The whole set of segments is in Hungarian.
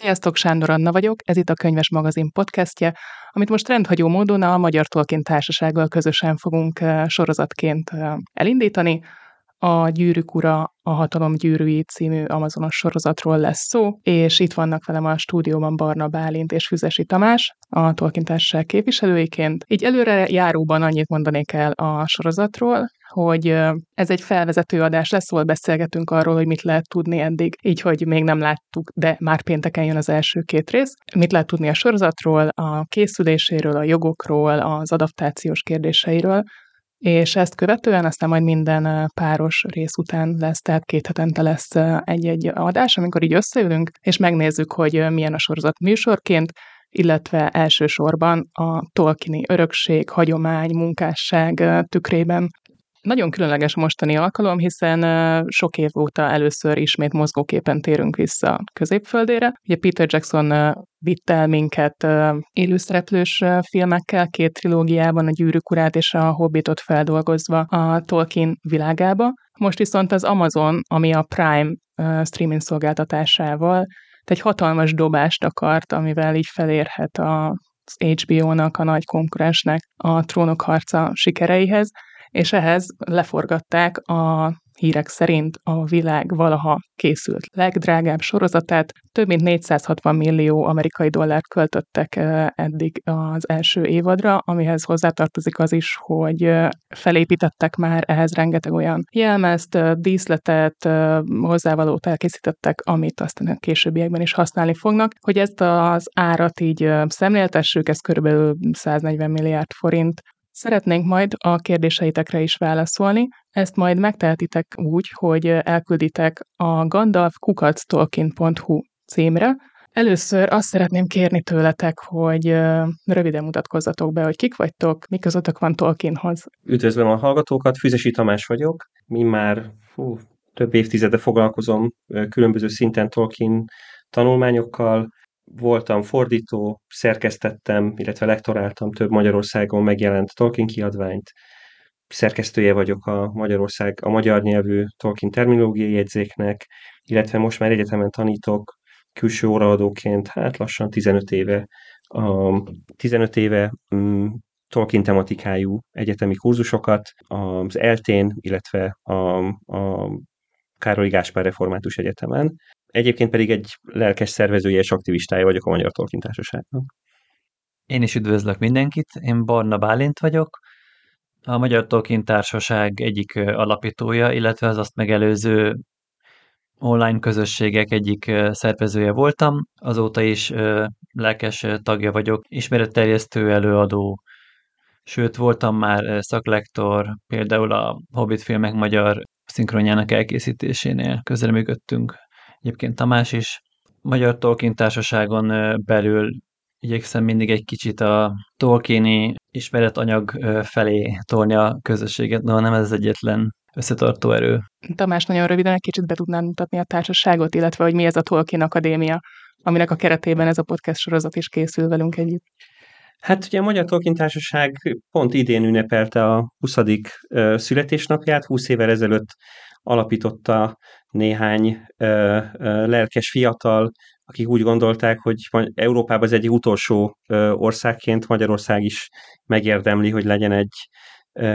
Sziasztok, Sándor Anna vagyok, ez itt a Könyves Magazin podcastje, amit most rendhagyó módon a Magyar Tolkien Társasággal közösen fogunk sorozatként elindítani. A Gyűrűk Ura, a Hatalom Gyűrűi című Amazonos sorozatról lesz szó, és itt vannak velem a stúdióban Barna Bálint és Füzesi Tamás, a Tolkien Társaság képviselőiként. Így előre járóban annyit mondanék el a sorozatról, hogy ez egy felvezető adás lesz, ahol beszélgetünk arról, hogy mit lehet tudni eddig, így, hogy még nem láttuk, de már pénteken jön az első két rész. Mit lehet tudni a sorozatról, a készüléséről, a jogokról, az adaptációs kérdéseiről, és ezt követően aztán majd minden páros rész után lesz, tehát két hetente lesz egy-egy adás, amikor így összeülünk, és megnézzük, hogy milyen a sorozat műsorként, illetve elsősorban a Tolkieni örökség, hagyomány, munkásság tükrében nagyon különleges mostani alkalom, hiszen sok év óta először ismét mozgóképen térünk vissza középföldére. Ugye Peter Jackson vitt el minket élőszereplős filmekkel, két trilógiában, a Gyűrűk urát és a Hobbitot feldolgozva a Tolkien világába. Most viszont az Amazon, ami a Prime streaming szolgáltatásával egy hatalmas dobást akart, amivel így felérhet a HBO-nak, a nagy konkurensnek a trónok harca sikereihez, és ehhez leforgatták a hírek szerint a világ valaha készült legdrágább sorozatát. Több mint 460 millió amerikai dollárt költöttek eddig az első évadra, amihez hozzátartozik az is, hogy felépítettek már ehhez rengeteg olyan jelmezt, díszletet, hozzávalót elkészítettek, amit aztán a későbbiekben is használni fognak. Hogy ezt az árat így szemléltessük, ez körülbelül 140 milliárd forint, Szeretnénk majd a kérdéseitekre is válaszolni, ezt majd megtehetitek úgy, hogy elkülditek a gandalfkukactolkien.hu címre. Először azt szeretném kérni tőletek, hogy röviden mutatkozzatok be, hogy kik vagytok, mi közöttök van Tolkienhoz. Üdvözlöm a hallgatókat, Füzesi Tamás vagyok. Mi már fú, több évtizede foglalkozom különböző szinten Tolkien tanulmányokkal, voltam fordító, szerkesztettem, illetve lektoráltam több Magyarországon megjelent Tolkien kiadványt, szerkesztője vagyok a Magyarország, a magyar nyelvű Tolkien terminológiai jegyzéknek, illetve most már egyetemen tanítok külső óraadóként, hát lassan 15 éve, a 15 éve um, Tolkien tematikájú egyetemi kurzusokat az eltén, illetve a, a Károly Gáspár Református Egyetemen. Egyébként pedig egy lelkes szervezője és aktivistája vagyok a Magyar Tolkien Társaságnak. Én is üdvözlök mindenkit, én Barna Bálint vagyok, a Magyar Tolkien Társaság egyik alapítója, illetve az azt megelőző online közösségek egyik szervezője voltam, azóta is lelkes tagja vagyok, ismeretterjesztő előadó, sőt voltam már szaklektor, például a Hobbit filmek magyar szinkronjának elkészítésénél közreműködtünk egyébként Tamás is. Magyar Tolkien Társaságon belül igyekszem mindig egy kicsit a Tolkieni ismeretanyag felé tolni a közösséget, de nem ez az egyetlen összetartó erő. Tamás, nagyon röviden egy kicsit be tudnám mutatni a társaságot, illetve hogy mi ez a Tolkien Akadémia, aminek a keretében ez a podcast sorozat is készül velünk együtt. Hát ugye a Magyar Tolkien Társaság pont idén ünnepelte a 20. születésnapját, 20 évvel ezelőtt alapította néhány ö, ö, lelkes fiatal, akik úgy gondolták, hogy Európában az egyik utolsó ö, országként Magyarország is megérdemli, hogy legyen egy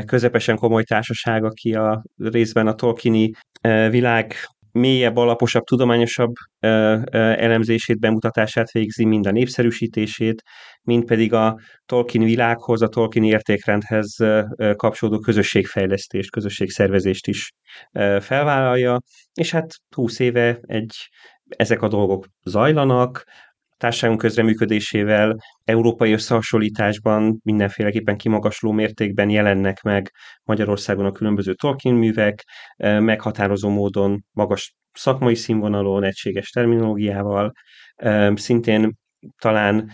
közepesen komoly társaság, aki a részben a Tolkieni világ mélyebb, alaposabb, tudományosabb elemzését, bemutatását végzi, mind a népszerűsítését, mind pedig a Tolkien világhoz, a Tolkien értékrendhez kapcsolódó közösségfejlesztést, közösségszervezést is felvállalja, és hát 20 éve egy, ezek a dolgok zajlanak, társadalmi közreműködésével európai összehasonlításban mindenféleképpen kimagasló mértékben jelennek meg Magyarországon a különböző Tolkien művek, meghatározó módon magas szakmai színvonalon, egységes terminológiával, szintén talán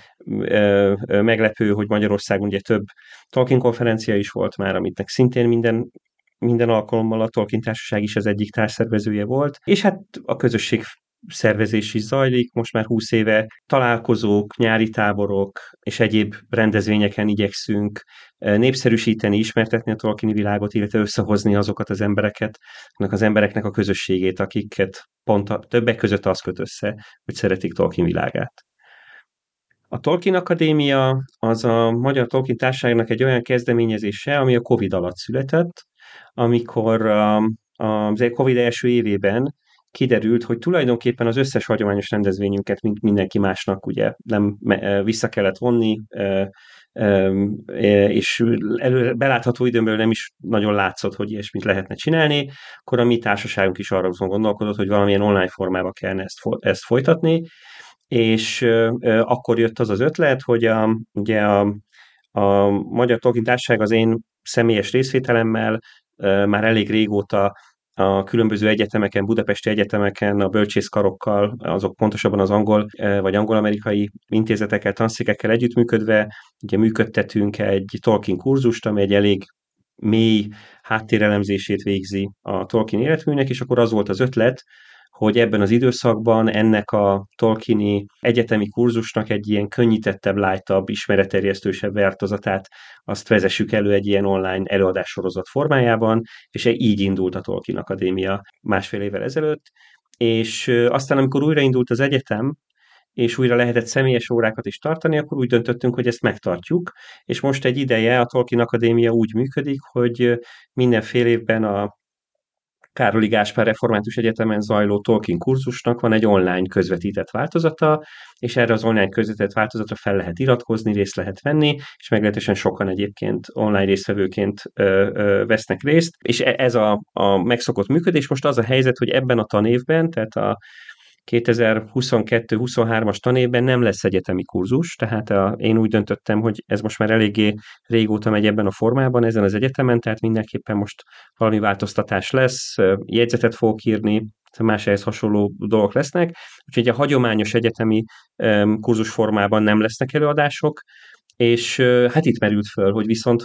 meglepő, hogy Magyarországon ugye több Tolkien konferencia is volt már, amitnek szintén minden minden alkalommal a Tolkien Társaság is az egyik társszervezője volt, és hát a közösség szervezés is zajlik, most már 20 éve találkozók, nyári táborok és egyéb rendezvényeken igyekszünk népszerűsíteni, ismertetni a Tolkieni világot, illetve összehozni azokat az embereket, az embereknek a közösségét, akiket pont a, többek között az köt össze, hogy szeretik Tolkien világát. A Tolkien Akadémia az a Magyar Tolkien Társaságnak egy olyan kezdeményezése, ami a Covid alatt született, amikor a Covid első évében kiderült, hogy tulajdonképpen az összes hagyományos rendezvényünket, mint mindenki másnak, ugye nem vissza kellett vonni, és elő, belátható időből nem is nagyon látszott, hogy ilyesmit lehetne csinálni, akkor a mi társaságunk is arra gondolkodott, hogy valamilyen online formában kellene ezt, ezt folytatni, és akkor jött az az ötlet, hogy a, ugye a, a Magyar Tolkien Társaság az én személyes részvételemmel már elég régóta a különböző egyetemeken, budapesti egyetemeken, a bölcsészkarokkal, azok pontosabban az angol vagy angol-amerikai intézetekkel, tanszékekkel együttműködve, ugye működtetünk egy Tolkien kurzust, ami egy elég mély háttérelemzését végzi a Tolkien életműnek, és akkor az volt az ötlet, hogy ebben az időszakban ennek a Tolkieni egyetemi kurzusnak egy ilyen könnyítettebb, lájtabb, ismeretterjesztősebb változatát azt vezessük elő egy ilyen online előadássorozat formájában, és így indult a Tolkien Akadémia másfél évvel ezelőtt, és aztán amikor újraindult az egyetem, és újra lehetett személyes órákat is tartani, akkor úgy döntöttünk, hogy ezt megtartjuk, és most egy ideje a Tolkien Akadémia úgy működik, hogy minden fél évben a Károli Gáspár Református Egyetemen zajló Tolkien kurzusnak van egy online közvetített változata, és erre az online közvetített változatra fel lehet iratkozni, részt lehet venni, és meglehetősen sokan egyébként online résztvevőként ö, ö, vesznek részt, és e, ez a, a megszokott működés. Most az a helyzet, hogy ebben a tanévben, tehát a 2022-23-as tanévben nem lesz egyetemi kurzus, tehát a, én úgy döntöttem, hogy ez most már eléggé régóta megy ebben a formában, ezen az egyetemen, tehát mindenképpen most valami változtatás lesz, jegyzetet fogok írni, más ehhez hasonló dolgok lesznek, úgyhogy a hagyományos egyetemi kurzus formában nem lesznek előadások, és hát itt merült föl, hogy viszont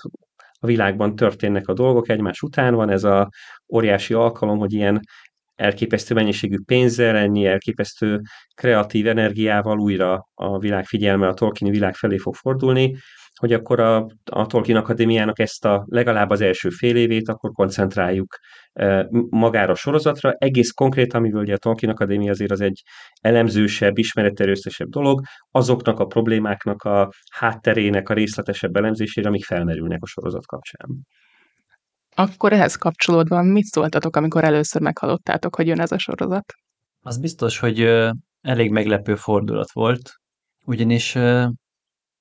a világban történnek a dolgok egymás után, van ez a óriási alkalom, hogy ilyen elképesztő mennyiségű pénzzel, ennyi elképesztő kreatív energiával újra a világ figyelme a Tolkien világ felé fog fordulni, hogy akkor a, a Tolkien Akadémiának ezt a legalább az első fél évét akkor koncentráljuk e, magára a sorozatra. Egész konkrét, amivel ugye a Tolkien Akadémia azért az egy elemzősebb, ismeretterősztesebb dolog, azoknak a problémáknak a hátterének a részletesebb elemzésére, amik felmerülnek a sorozat kapcsán. Akkor ehhez kapcsolódva mit szóltatok, amikor először meghallottátok, hogy jön ez a sorozat? Az biztos, hogy elég meglepő fordulat volt, ugyanis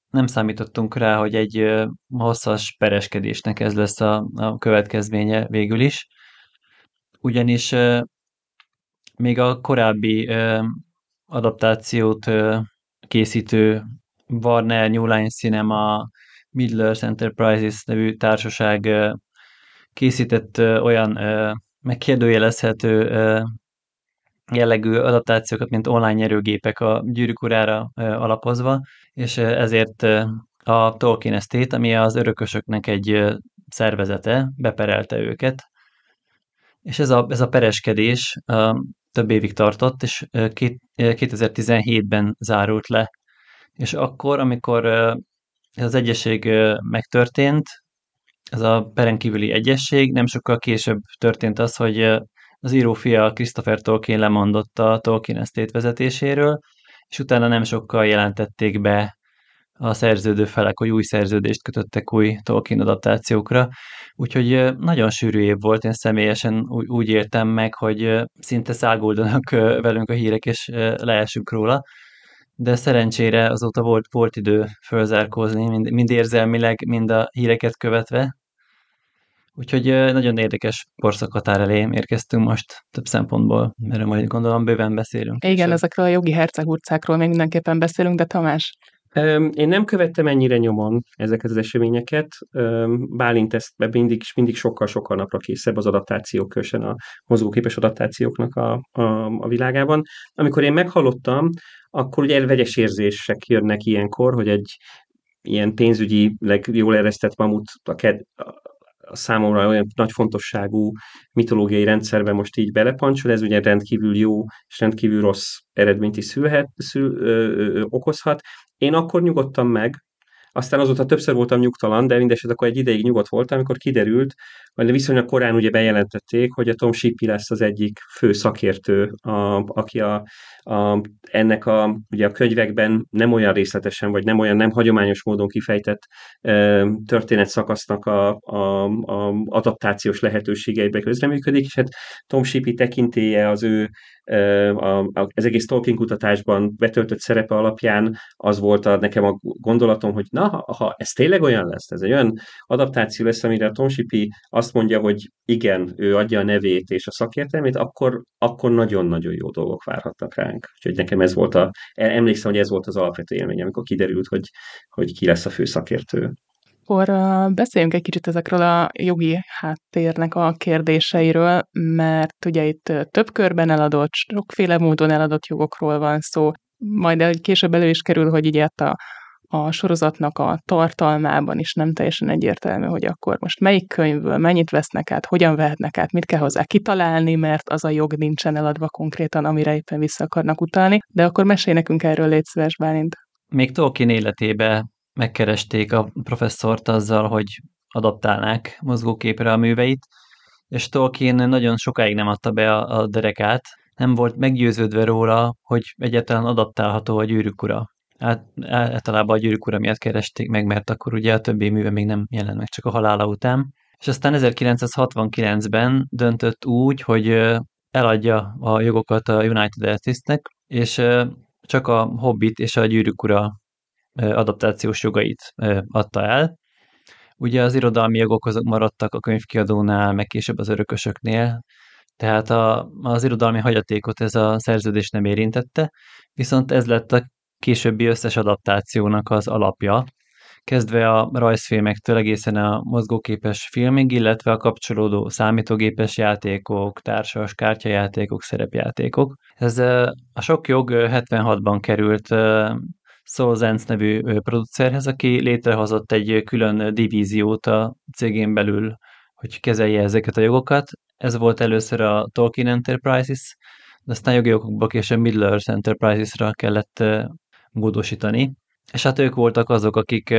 nem számítottunk rá, hogy egy hosszas pereskedésnek ez lesz a, a következménye végül is, ugyanis még a korábbi adaptációt készítő Warner New Line Cinema Midlers Enterprises nevű társaság készített olyan megkérdőjelezhető jellegű adaptációkat, mint online nyerőgépek a gyűrűk urára alapozva, és ezért a Tolkien Estate, ami az örökösöknek egy szervezete, beperelte őket, és ez a, ez a pereskedés több évig tartott, és 2017-ben zárult le. És akkor, amikor ez az egyesség megtörtént, ez a perenkívüli egyesség. Nem sokkal később történt az, hogy az írófia Christopher Tolkien lemondott a Tolkien Estate vezetéséről, és utána nem sokkal jelentették be a szerződő felek, hogy új szerződést kötöttek új Tolkien adaptációkra. Úgyhogy nagyon sűrű év volt, én személyesen úgy, értem meg, hogy szinte száguldanak velünk a hírek, és leesünk róla. De szerencsére azóta volt, volt idő fölzárkózni, mind, mind érzelmileg, mind a híreket követve, Úgyhogy nagyon érdekes korszakhatár elé érkeztünk most több szempontból, mert majd gondolom bőven beszélünk. Igen, és ezekről a jogi hercegurcákról még mindenképpen beszélünk, de Tamás? Én nem követtem ennyire nyomon ezeket az eseményeket. Bálint ezt mindig, mindig sokkal-sokkal napra készebb az adaptációk, különösen a mozgóképes adaptációknak a, a, a világában. Amikor én meghallottam, akkor ugye vegyes érzések jönnek ilyenkor, hogy egy ilyen pénzügyi, jól eresztett mamut a, ked, a számomra olyan nagy fontosságú mitológiai rendszerbe most így belepancsol, ez ugye rendkívül jó és rendkívül rossz eredményt is szülhet, szül, ö, ö, okozhat. Én akkor nyugodtam meg, aztán azóta többször voltam nyugtalan, de mindeset akkor egy ideig nyugodt voltam, amikor kiderült, vagy viszonylag korán ugye bejelentették, hogy a Tom Shippey lesz az egyik fő szakértő, a, aki a, a, ennek a, ugye a könyvekben nem olyan részletesen, vagy nem olyan nem hagyományos módon kifejtett e, történetszakasznak a, a, a adaptációs lehetőségeibe közreműködik, és hát Tom Shippey tekintélye az ő az egész Tolkien kutatásban betöltött szerepe alapján az volt a, nekem a gondolatom, hogy na, ha, ha ez tényleg olyan lesz, ez egy olyan adaptáció lesz, amire Tom Shippey azt mondja, hogy igen, ő adja a nevét és a szakértelmét, akkor, akkor nagyon-nagyon jó dolgok várhatnak ránk. Úgyhogy nekem ez volt a, emlékszem, hogy ez volt az alapvető élmény, amikor kiderült, hogy, hogy ki lesz a fő szakértő. Akkor beszéljünk egy kicsit ezekről a jogi háttérnek a kérdéseiről, mert ugye itt több körben eladott, sokféle módon eladott jogokról van szó, majd később elő is kerül, hogy így a, a sorozatnak a tartalmában is nem teljesen egyértelmű, hogy akkor most melyik könyvből mennyit vesznek át, hogyan vehetnek át, mit kell hozzá kitalálni, mert az a jog nincsen eladva konkrétan, amire éppen vissza akarnak utalni. De akkor mesélj nekünk erről, légy szíves, Bálint. Még Tolkien életébe megkeresték a professzort azzal, hogy adaptálnák mozgóképre a műveit, és Tolkien nagyon sokáig nem adta be a, a derekát, nem volt meggyőződve róla, hogy egyáltalán adaptálható a gyűrűk ura. Át, általában a gyűrűk ura miatt keresték meg, mert akkor ugye a többi műve még nem jelent meg, csak a halála után. És aztán 1969-ben döntött úgy, hogy eladja a jogokat a United Artists-nek, és csak a Hobbit és a gyűrűk ura adaptációs jogait adta el. Ugye az irodalmi jogok azok maradtak a könyvkiadónál, meg később az örökösöknél, tehát a, az irodalmi hagyatékot ez a szerződés nem érintette, viszont ez lett a későbbi összes adaptációnak az alapja, kezdve a rajzfilmektől egészen a mozgóképes filmig, illetve a kapcsolódó számítógépes játékok, társas kártyajátékok, szerepjátékok. Ez a sok jog 76-ban került Solzenz nevű producerhez, aki létrehozott egy külön divíziót a cégén belül, hogy kezelje ezeket a jogokat. Ez volt először a Tolkien Enterprises, de aztán jogi okokból később Middle-earth Enterprises-ra kellett módosítani. És hát ők voltak azok, akik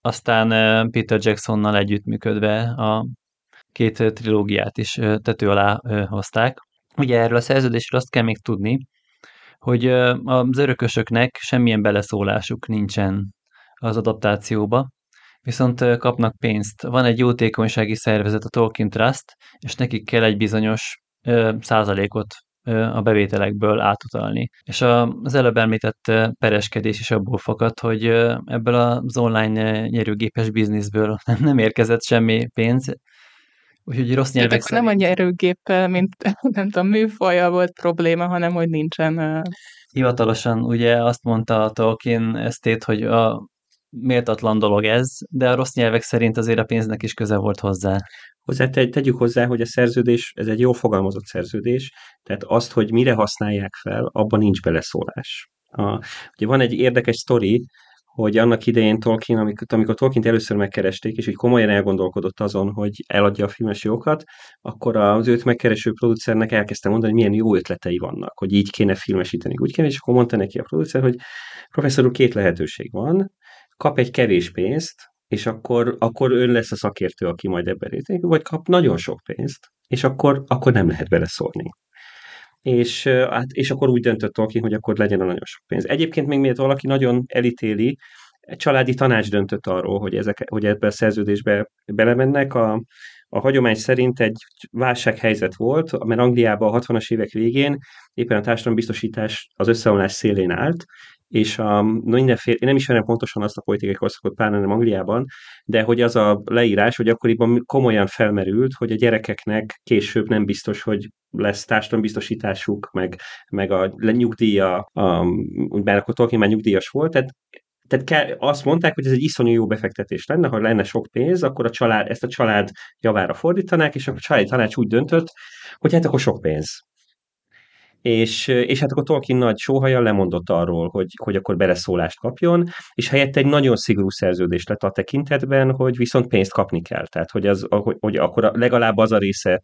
aztán Peter Jacksonnal együttműködve a két trilógiát is tető alá hozták. Ugye erről a szerződésről azt kell még tudni, hogy az örökösöknek semmilyen beleszólásuk nincsen az adaptációba, viszont kapnak pénzt. Van egy jótékonysági szervezet, a Tolkien Trust, és nekik kell egy bizonyos százalékot a bevételekből átutalni. És az előbb említett pereskedés is abból fakad, hogy ebből az online nyerőgépes bizniszből nem érkezett semmi pénz, Úgyhogy rossz nyelvek szerint... Nem a nyerőgép, mint nem tudom, műfaja volt probléma, hanem hogy nincsen... Hivatalosan ugye azt mondta a Tolkien esztét, hogy a méltatlan dolog ez, de a rossz nyelvek szerint azért a pénznek is köze volt hozzá. Hozzá te, tegyük hozzá, hogy a szerződés, ez egy jó fogalmazott szerződés, tehát azt, hogy mire használják fel, abban nincs beleszólás. A, ugye van egy érdekes sztori, hogy annak idején Tolkien, amikor, amikor Tolkien először megkeresték, és hogy komolyan elgondolkodott azon, hogy eladja a filmes jogokat, akkor az őt megkereső producernek elkezdte mondani, hogy milyen jó ötletei vannak, hogy így kéne filmesíteni, úgy kéne, és akkor mondta neki a producer, hogy professzor úr, két lehetőség van, kap egy kevés pénzt, és akkor, akkor ön lesz a szakértő, aki majd ebben részt, vagy kap nagyon sok pénzt, és akkor, akkor nem lehet beleszólni és, hát, és akkor úgy döntött Tolkien, hogy akkor legyen a nagyon sok pénz. Egyébként még miért valaki nagyon elítéli, egy családi tanács döntött arról, hogy, ezek, hogy ebbe a szerződésbe belemennek. A, a hagyomány szerint egy válsághelyzet volt, mert Angliában a 60-as évek végén éppen a társadalombiztosítás az összeomlás szélén állt, és a, mindenféle, én nem ismerem pontosan azt a politikai korszakot, pláne nem Angliában, de hogy az a leírás, hogy akkoriban komolyan felmerült, hogy a gyerekeknek később nem biztos, hogy lesz társadalombiztosításuk, meg, meg a nyugdíja, a, bár akkor Tolkien már nyugdíjas volt, tehát tehát kell, azt mondták, hogy ez egy iszonyú jó befektetés lenne, ha lenne sok pénz, akkor a család, ezt a család javára fordítanák, és a családi tanács úgy döntött, hogy hát akkor sok pénz. És, és hát akkor Tolkien nagy sóhaja lemondott arról, hogy, hogy akkor beleszólást kapjon, és helyette egy nagyon szigorú szerződés lett a tekintetben, hogy viszont pénzt kapni kell, tehát hogy, az, hogy, hogy akkor legalább az a része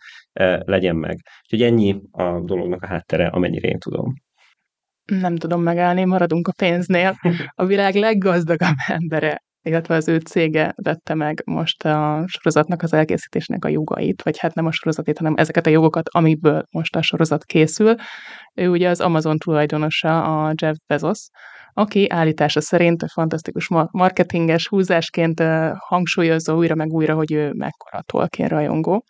legyen meg. Úgyhogy ennyi a dolognak a háttere, amennyire én tudom. Nem tudom megállni, maradunk a pénznél. A világ leggazdagabb embere illetve az ő cége vette meg most a sorozatnak az elkészítésnek a jogait, vagy hát nem a sorozatét, hanem ezeket a jogokat, amiből most a sorozat készül. Ő ugye az Amazon tulajdonosa, a Jeff Bezos, aki állítása szerint a fantasztikus marketinges húzásként hangsúlyozza újra meg újra, hogy ő mekkora Tolkien rajongó.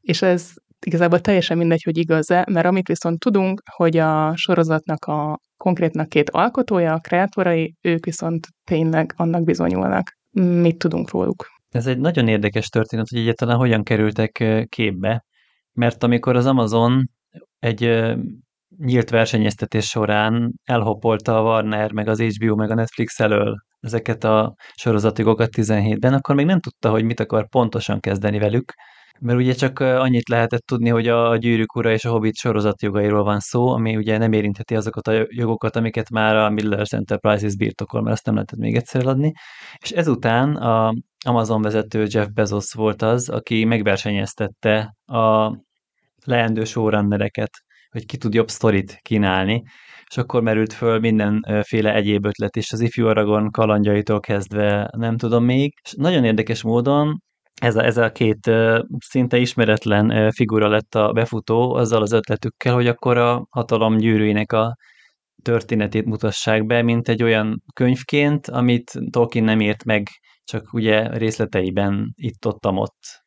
És ez igazából teljesen mindegy, hogy igaz-e, mert amit viszont tudunk, hogy a sorozatnak a konkrétnak két alkotója, a kreátorai, ők viszont tényleg annak bizonyulnak. Mit tudunk róluk? Ez egy nagyon érdekes történet, hogy egyáltalán hogyan kerültek képbe, mert amikor az Amazon egy nyílt versenyeztetés során elhopolta a Warner, meg az HBO, meg a Netflix elől ezeket a sorozatigokat 17-ben, akkor még nem tudta, hogy mit akar pontosan kezdeni velük, mert ugye csak annyit lehetett tudni, hogy a Gyűrűk Ura és a Hobbit sorozat jogairól van szó, ami ugye nem érintheti azokat a jogokat, amiket már a Middle-earth Enterprises birtokol, mert azt nem lehetett még egyszer adni. És ezután a Amazon vezető Jeff Bezos volt az, aki megversenyeztette a leendő showrunnereket, hogy ki tud jobb sztorit kínálni, és akkor merült föl mindenféle egyéb ötlet is, az ifjú Aragon kalandjaitól kezdve nem tudom még. És nagyon érdekes módon ez a, ez a két szinte ismeretlen figura lett a befutó azzal az ötletükkel, hogy akkor a hatalom gyűrűinek a történetét mutassák be, mint egy olyan könyvként, amit Tolkien nem ért meg, csak ugye részleteiben itt-ott-ott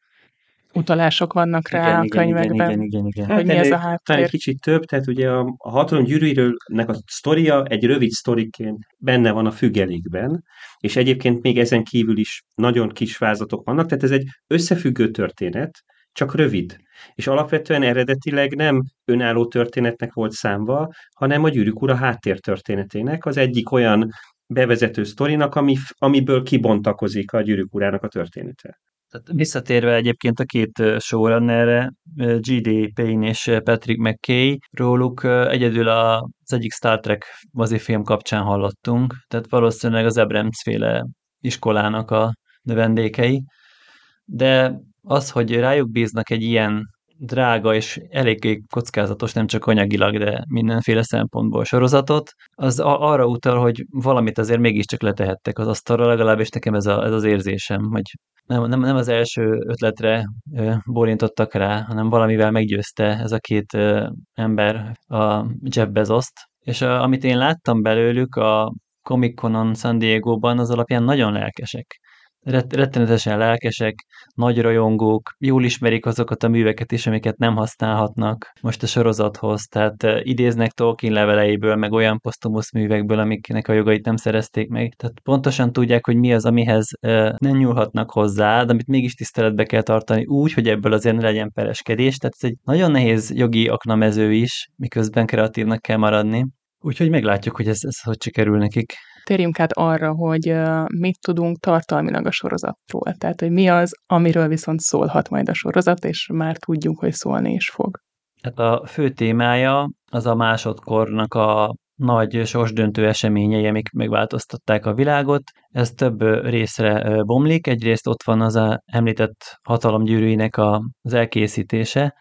utalások vannak rá igen, a könyvekben. Igen, igen, igen, igen. Hogy hát, mi ez a háttér. egy kicsit több, tehát ugye a, a hatalom gyűrűiről a sztoria egy rövid sztoriként benne van a függelékben, és egyébként még ezen kívül is nagyon kis vázatok vannak, tehát ez egy összefüggő történet, csak rövid. És alapvetően eredetileg nem önálló történetnek volt számva, hanem a gyűrűk ura háttértörténetének, az egyik olyan bevezető sztorinak, ami, amiből kibontakozik a gyűrűk urának a története. Tehát visszatérve egyébként a két showrunnerre, G.D. Payne és Patrick McKay, róluk egyedül az egyik Star Trek mozifilm kapcsán hallottunk, tehát valószínűleg az Abrams féle iskolának a növendékei, de az, hogy rájuk bíznak egy ilyen drága és eléggé kockázatos, nem csak anyagilag, de mindenféle szempontból sorozatot, az arra utal, hogy valamit azért mégiscsak letehettek az asztalra, legalábbis nekem ez, a, ez az érzésem, hogy nem, nem, nem az első ötletre bólintottak rá, hanem valamivel meggyőzte ez a két ember a Jeff Bezos-t, és a, amit én láttam belőlük a Comic Conon San Diego-ban, az alapján nagyon lelkesek rettenetesen lelkesek, nagy rajongók, jól ismerik azokat a műveket is, amiket nem használhatnak most a sorozathoz, tehát idéznek Tolkien leveleiből, meg olyan posztumusz művekből, amiknek a jogait nem szerezték meg. Tehát pontosan tudják, hogy mi az, amihez nem nyúlhatnak hozzá, de amit mégis tiszteletbe kell tartani úgy, hogy ebből azért ne legyen pereskedés. Tehát ez egy nagyon nehéz jogi aknamező is, miközben kreatívnak kell maradni. Úgyhogy meglátjuk, hogy ez, ez hogy sikerül nekik. Térjünk át arra, hogy mit tudunk tartalmilag a sorozatról. Tehát, hogy mi az, amiről viszont szólhat majd a sorozat, és már tudjuk, hogy szólni is fog. Hát a fő témája az a másodkornak a nagy sorsdöntő eseményei, amik megváltoztatták a világot. Ez több részre bomlik. Egyrészt ott van az a említett hatalomgyűrűinek az elkészítése,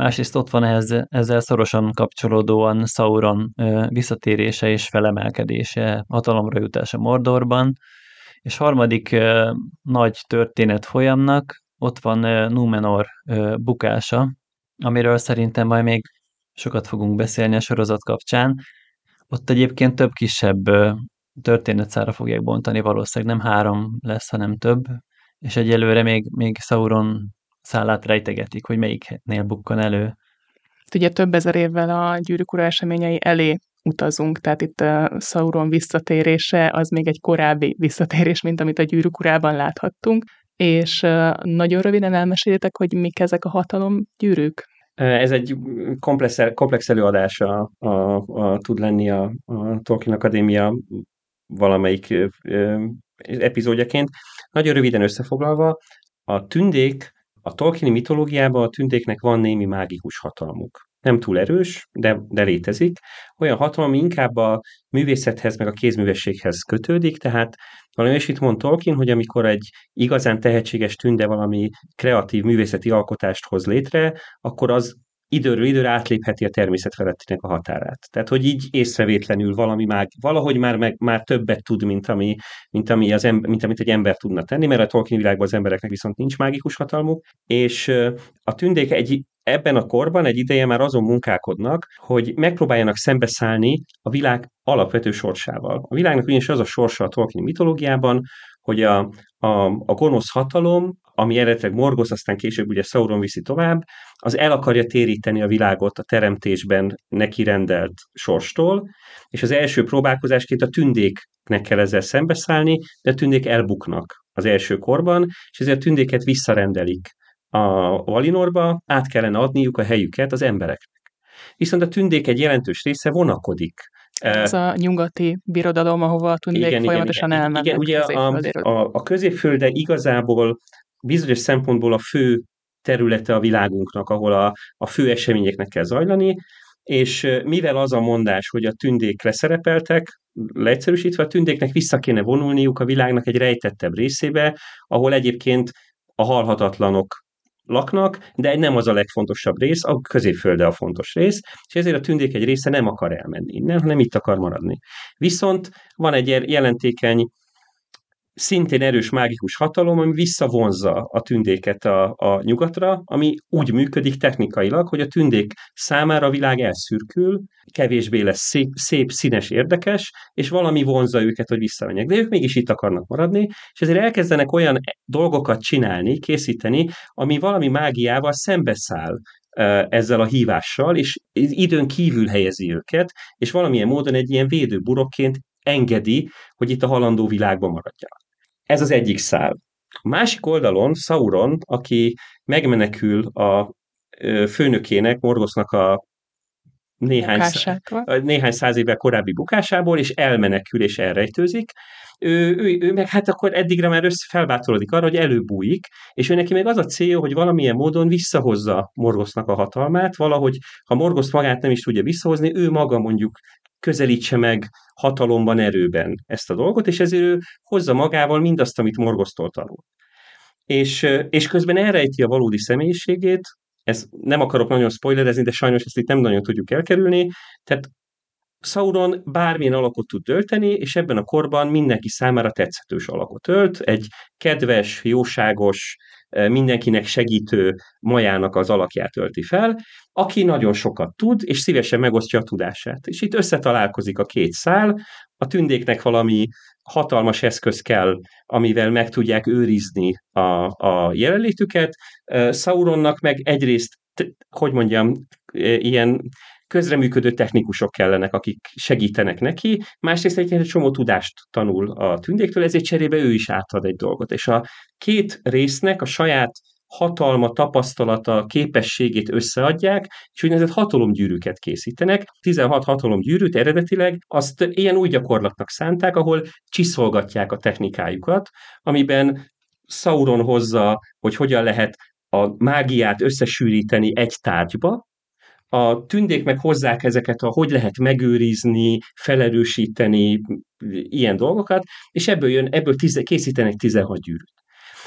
másrészt ott van ehhez, ezzel szorosan kapcsolódóan Sauron visszatérése és felemelkedése, hatalomra jutása Mordorban, és harmadik nagy történet folyamnak ott van Númenor bukása, amiről szerintem majd még sokat fogunk beszélni a sorozat kapcsán. Ott egyébként több kisebb történetszára fogják bontani, valószínűleg nem három lesz, hanem több, és egyelőre még, még Sauron szállát rejtegetik, hogy melyiknél bukkan elő. Ugye több ezer évvel a gyűrűk ura eseményei elé utazunk, tehát itt a Sauron visszatérése az még egy korábbi visszatérés, mint amit a gyűrűk urában láthattunk, és nagyon röviden elmesélitek, hogy mik ezek a hatalom gyűrűk? Ez egy komplex, komplex előadása a, a, a, tud lenni a, a Tolkien Akadémia valamelyik ö, epizódjaként. Nagyon röviden összefoglalva, a tündék a Tolkieni mitológiában a tündéknek van némi mágikus hatalmuk. nem túl erős, de, de létezik. Olyan hatalom, inkább a művészethez, meg a kézművességhez kötődik, tehát valami itt mond Tolkien, hogy amikor egy igazán tehetséges tünde valami kreatív művészeti alkotást hoz létre, akkor az időről időre átlépheti a természet felettinek a határát. Tehát, hogy így észrevétlenül valami már, valahogy már, meg, már többet tud, mint, ami, mint, ami az ember, mint amit egy ember tudna tenni, mert a Tolkien világban az embereknek viszont nincs mágikus hatalmuk, és a tündék egy, ebben a korban egy ideje már azon munkálkodnak, hogy megpróbáljanak szembeszállni a világ alapvető sorsával. A világnak ugyanis az a sorsa a Tolkien mitológiában, hogy a, a, a gonosz hatalom, ami eredetileg Morgoth, aztán később ugye Sauron viszi tovább, az el akarja téríteni a világot a teremtésben neki rendelt sorstól, és az első próbálkozásként a tündéknek kell ezzel szembeszállni, de a tündék elbuknak az első korban, és ezért a tündéket visszarendelik a Valinorba, át kellene adniuk a helyüket az embereknek. Viszont a tündék egy jelentős része vonakodik ez a nyugati birodalom, ahova a tündék igen, folyamatosan igen, elmennek. Igen, ugye a, a, a középfölde igazából bizonyos szempontból a fő területe a világunknak, ahol a, a fő eseményeknek kell zajlani, és mivel az a mondás, hogy a tündék leszerepeltek, leegyszerűsítve, a tündéknek vissza kéne vonulniuk a világnak egy rejtettebb részébe, ahol egyébként a halhatatlanok laknak, de nem az a legfontosabb rész, a középfölde a fontos rész, és ezért a tündék egy része nem akar elmenni innen, hanem itt akar maradni. Viszont van egy jelentékeny szintén erős mágikus hatalom, ami visszavonzza a tündéket a, a nyugatra, ami úgy működik technikailag, hogy a tündék számára a világ elszürkül, kevésbé lesz szép, szép színes, érdekes, és valami vonzza őket, hogy visszamenjek. De ők mégis itt akarnak maradni, és ezért elkezdenek olyan dolgokat csinálni, készíteni, ami valami mágiával szembeszáll ezzel a hívással, és időn kívül helyezi őket, és valamilyen módon egy ilyen védőburokként engedi, hogy itt a halandó világban maradjanak. Ez az egyik szál. A másik oldalon Sauron, aki megmenekül a főnökének, Morgosznak a néhány, szá, néhány száz évvel korábbi bukásából, és elmenekül és elrejtőzik. Ő, ő, ő meg hát akkor eddigre már össze felbátorodik arra, hogy előbújik, és ő neki meg az a célja, hogy valamilyen módon visszahozza Morgosznak a hatalmát, valahogy, ha Morgosz magát nem is tudja visszahozni, ő maga mondjuk közelítse meg hatalomban, erőben ezt a dolgot, és ezért ő hozza magával mindazt, amit Morgosztól tanul. És, és közben elrejti a valódi személyiségét, ez nem akarok nagyon spoilerezni, de sajnos ezt itt nem nagyon tudjuk elkerülni, tehát Sauron bármilyen alakot tud tölteni, és ebben a korban mindenki számára tetszetős alakot ölt, egy kedves, jóságos, mindenkinek segítő majának az alakját ölti fel, aki nagyon sokat tud, és szívesen megosztja a tudását. És itt összetalálkozik a két szál, a tündéknek valami hatalmas eszköz kell, amivel meg tudják őrizni a, a jelenlétüket, Sauronnak meg egyrészt, hogy mondjam, ilyen közreműködő technikusok kellenek, akik segítenek neki, másrészt egy, egy csomó tudást tanul a tündéktől, ezért cserébe ő is átad egy dolgot. És a két résznek a saját hatalma, tapasztalata, képességét összeadják, és úgynevezett hatalomgyűrűket készítenek. 16 hatalomgyűrűt eredetileg azt ilyen új gyakorlatnak szánták, ahol csiszolgatják a technikájukat, amiben Sauron hozza, hogy hogyan lehet a mágiát összesűríteni egy tárgyba, a tündék meg hozzák ezeket a, hogy lehet megőrizni, felerősíteni, ilyen dolgokat, és ebből jön, ebből tize, készítenek 16 gyűrűt.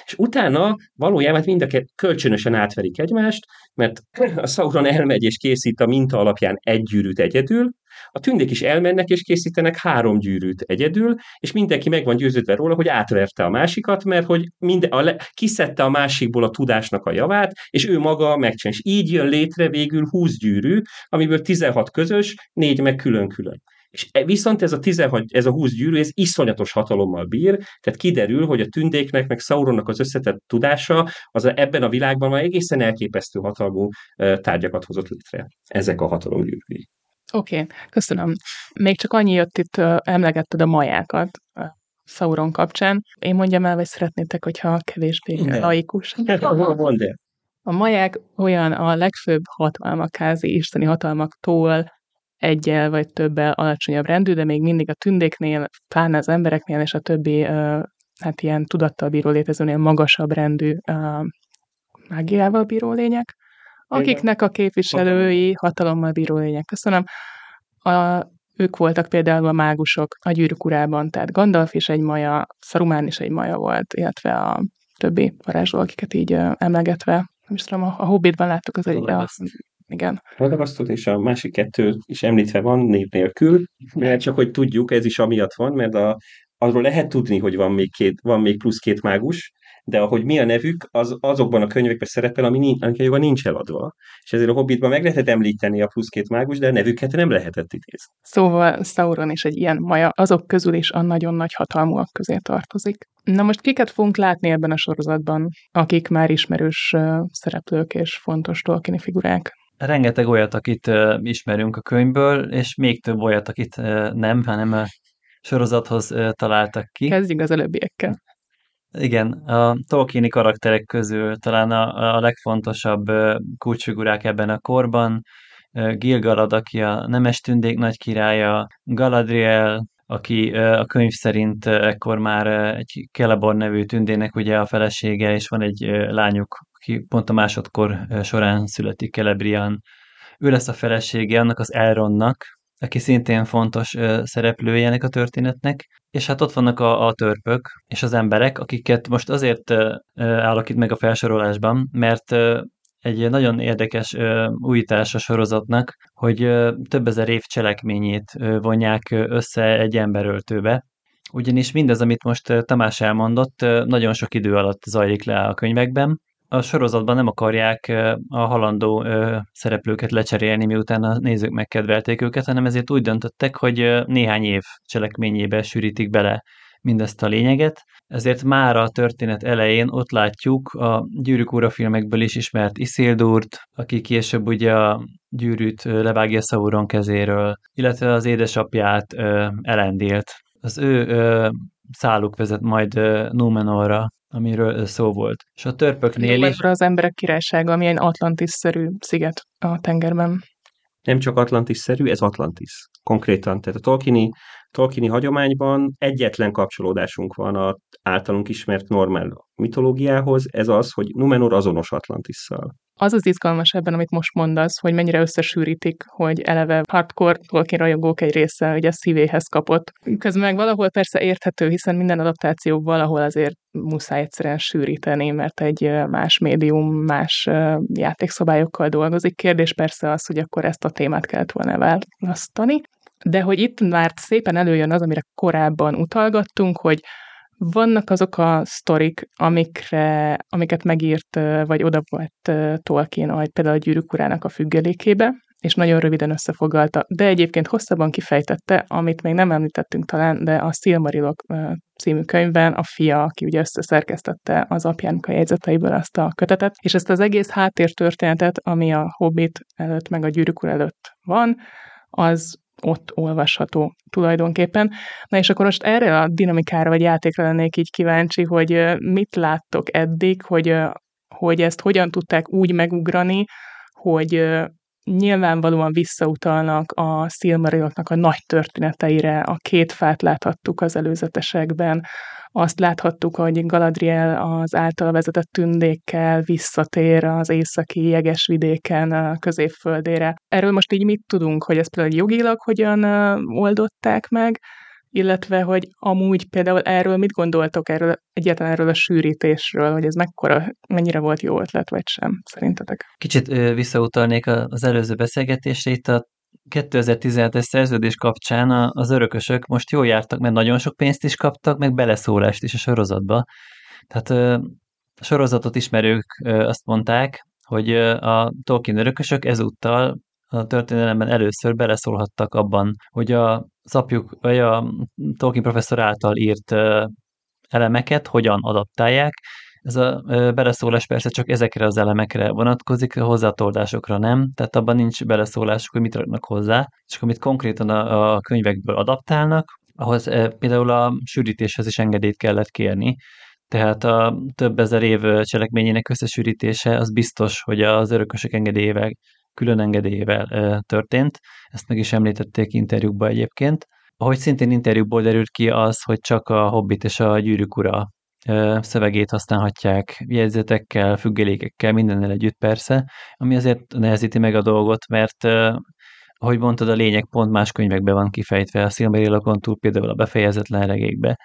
És utána valójában mind a két kölcsönösen átverik egymást, mert a Sauron elmegy és készít a minta alapján egy gyűrűt egyedül, a tündék is elmennek és készítenek három gyűrűt egyedül, és mindenki meg van győződve róla, hogy átverte a másikat, mert hogy minden, a le, kiszedte a másikból a tudásnak a javát, és ő maga megcsinál. Így jön létre végül 20 gyűrű, amiből 16 közös, négy meg külön-külön. És e, viszont ez a, 16, ez a 20 gyűrű, ez iszonyatos hatalommal bír, tehát kiderül, hogy a tündéknek, meg Sauronnak az összetett tudása, az ebben a világban már egészen elképesztő hatalmú tárgyakat hozott létre. Ezek a hatalomgyűrűi. Oké, okay, köszönöm. Még csak annyi jött itt, emlegetted a majákat Sauron kapcsán. Én mondjam el, vagy szeretnétek, hogyha kevésbé ne. laikus. Mondd el. A maják olyan a legfőbb hatalmak, házi isteni hatalmaktól egyel vagy többel alacsonyabb rendű, de még mindig a tündéknél, pláne az embereknél és a többi hát ilyen tudattal bíró létezőnél magasabb rendű mágiával bíró lények. akiknek a képviselői hatalommal bíró lények. Köszönöm. A, ők voltak például a mágusok a gyűrűk urában, tehát Gandalf is egy maja, Szarumán is egy maja volt, illetve a többi varázsló, akiket így emlegetve, nem is tudom, a, Hobbitban láttuk az egy, a, igen. Radagasztot és a másik kettő is említve van név nélkül, mert csak hogy tudjuk, ez is amiatt van, mert a, arról lehet tudni, hogy van még, két, van még plusz két mágus, de ahogy mi a nevük, az azokban a könyvekben szerepel, ami nincs, ami nincs eladva. És ezért a Hobbitban meg lehetett említeni a plusz két mágus, de a nevüket nem lehetett idézni. Szóval Sauron is egy ilyen maja, azok közül is a nagyon nagy hatalmúak közé tartozik. Na most kiket fogunk látni ebben a sorozatban, akik már ismerős szereplők és fontos Tolkieni figurák? Rengeteg olyat, akit uh, ismerünk a könyvből, és még több olyat, akit uh, nem, hanem a sorozathoz uh, találtak ki. Kezdjük az előbbiekkel. Igen, a Tolkieni karakterek közül talán a, a legfontosabb kulcsfigurák ebben a korban, Gil-galad, aki a nemes tündék nagy királya, Galadriel, aki a könyv szerint ekkor már egy Celeborn nevű tündének ugye a felesége, és van egy lányuk, aki pont a másodkor során születik Celebrian. Ő lesz a felesége annak az Elronnak, aki szintén fontos szereplője ennek a történetnek, és hát ott vannak a, a törpök és az emberek, akiket most azért állok itt meg a felsorolásban, mert egy nagyon érdekes újítás a sorozatnak, hogy több ezer év cselekményét vonják össze egy emberöltőbe, ugyanis mindez, amit most Tamás elmondott, nagyon sok idő alatt zajlik le a könyvekben, a sorozatban nem akarják a halandó szereplőket lecserélni, miután a nézők megkedvelték őket, hanem ezért úgy döntöttek, hogy néhány év cselekményébe sűrítik bele mindezt a lényeget. Ezért már a történet elején ott látjuk a Gyűrűk Ura filmekből is ismert Isildurt, aki később ugye a gyűrűt levágja Sauron kezéről, illetve az édesapját Elendélt. Az ő száluk vezet majd Númenorra, amiről szó volt. És a törpöknél is... az emberek királysága, ami egy Atlantis-szerű sziget a tengerben. Nem csak Atlantis-szerű, ez Atlantis. Konkrétan. Tehát a Tolkieni, Tolkieni hagyományban egyetlen kapcsolódásunk van a általunk ismert normál mitológiához, ez az, hogy Numenor azonos Atlantisszal. Az az izgalmas ebben, amit most mondasz, hogy mennyire összesűrítik, hogy eleve hardcore Tolkien rajongók egy része a szívéhez kapott. Közben meg valahol persze érthető, hiszen minden adaptáció valahol azért muszáj egyszerűen sűríteni, mert egy más médium, más játékszabályokkal dolgozik. Kérdés persze az, hogy akkor ezt a témát kellett volna választani. De hogy itt már szépen előjön az, amire korábban utalgattunk, hogy vannak azok a sztorik, amikre, amiket megírt, vagy oda volt Tolkien, ahogy például a Gyűrűk urának a függelékébe, és nagyon röviden összefoglalta, de egyébként hosszabban kifejtette, amit még nem említettünk talán, de a Silmarilok című könyvben a fia, aki ugye összeszerkesztette az apjának a jegyzeteiből azt a kötetet, és ezt az egész háttértörténetet, ami a Hobbit előtt, meg a Gyűrűk előtt van, az ott olvasható tulajdonképpen. Na és akkor most erre a dinamikára vagy játékra lennék így kíváncsi, hogy mit láttok eddig, hogy, hogy ezt hogyan tudták úgy megugrani, hogy nyilvánvalóan visszautalnak a Silmariloknak a nagy történeteire, a két fát láthattuk az előzetesekben, azt láthattuk, hogy Galadriel az által vezetett tündékkel visszatér az északi jeges vidéken a középföldére. Erről most így mit tudunk, hogy ezt például jogilag hogyan oldották meg, illetve hogy amúgy például erről mit gondoltok erről, egyáltalán erről a sűrítésről, hogy ez mekkora, mennyire volt jó ötlet, vagy sem, szerintetek? Kicsit visszautalnék az előző beszélgetésre, itt a 2017-es szerződés kapcsán az örökösök most jól jártak, mert nagyon sok pénzt is kaptak, meg beleszólást is a sorozatba. Tehát a sorozatot ismerők azt mondták, hogy a Tolkien örökösök ezúttal a történelemben először beleszólhattak abban, hogy a szapjuk, vagy a Tolkien professzor által írt elemeket hogyan adaptálják, ez a beleszólás persze csak ezekre az elemekre vonatkozik, a hozzátoldásokra nem, tehát abban nincs beleszólásuk, hogy mit raknak hozzá, csak amit konkrétan a, a könyvekből adaptálnak, ahhoz például a sűrítéshez is engedélyt kellett kérni, tehát a több ezer év cselekményének összesűrítése az biztos, hogy az örökösök engedélyével, külön engedélyével történt, ezt meg is említették interjúkban egyébként. Ahogy szintén interjúkból derült ki az, hogy csak a Hobbit és a Gyűrűk ura szövegét használhatják, jegyzetekkel, függelékekkel, mindennel együtt persze, ami azért nehezíti meg a dolgot, mert ahogy mondtad, a lényeg pont más könyvekben van kifejtve, a Silmarillokon túl például a befejezetlen regékbe.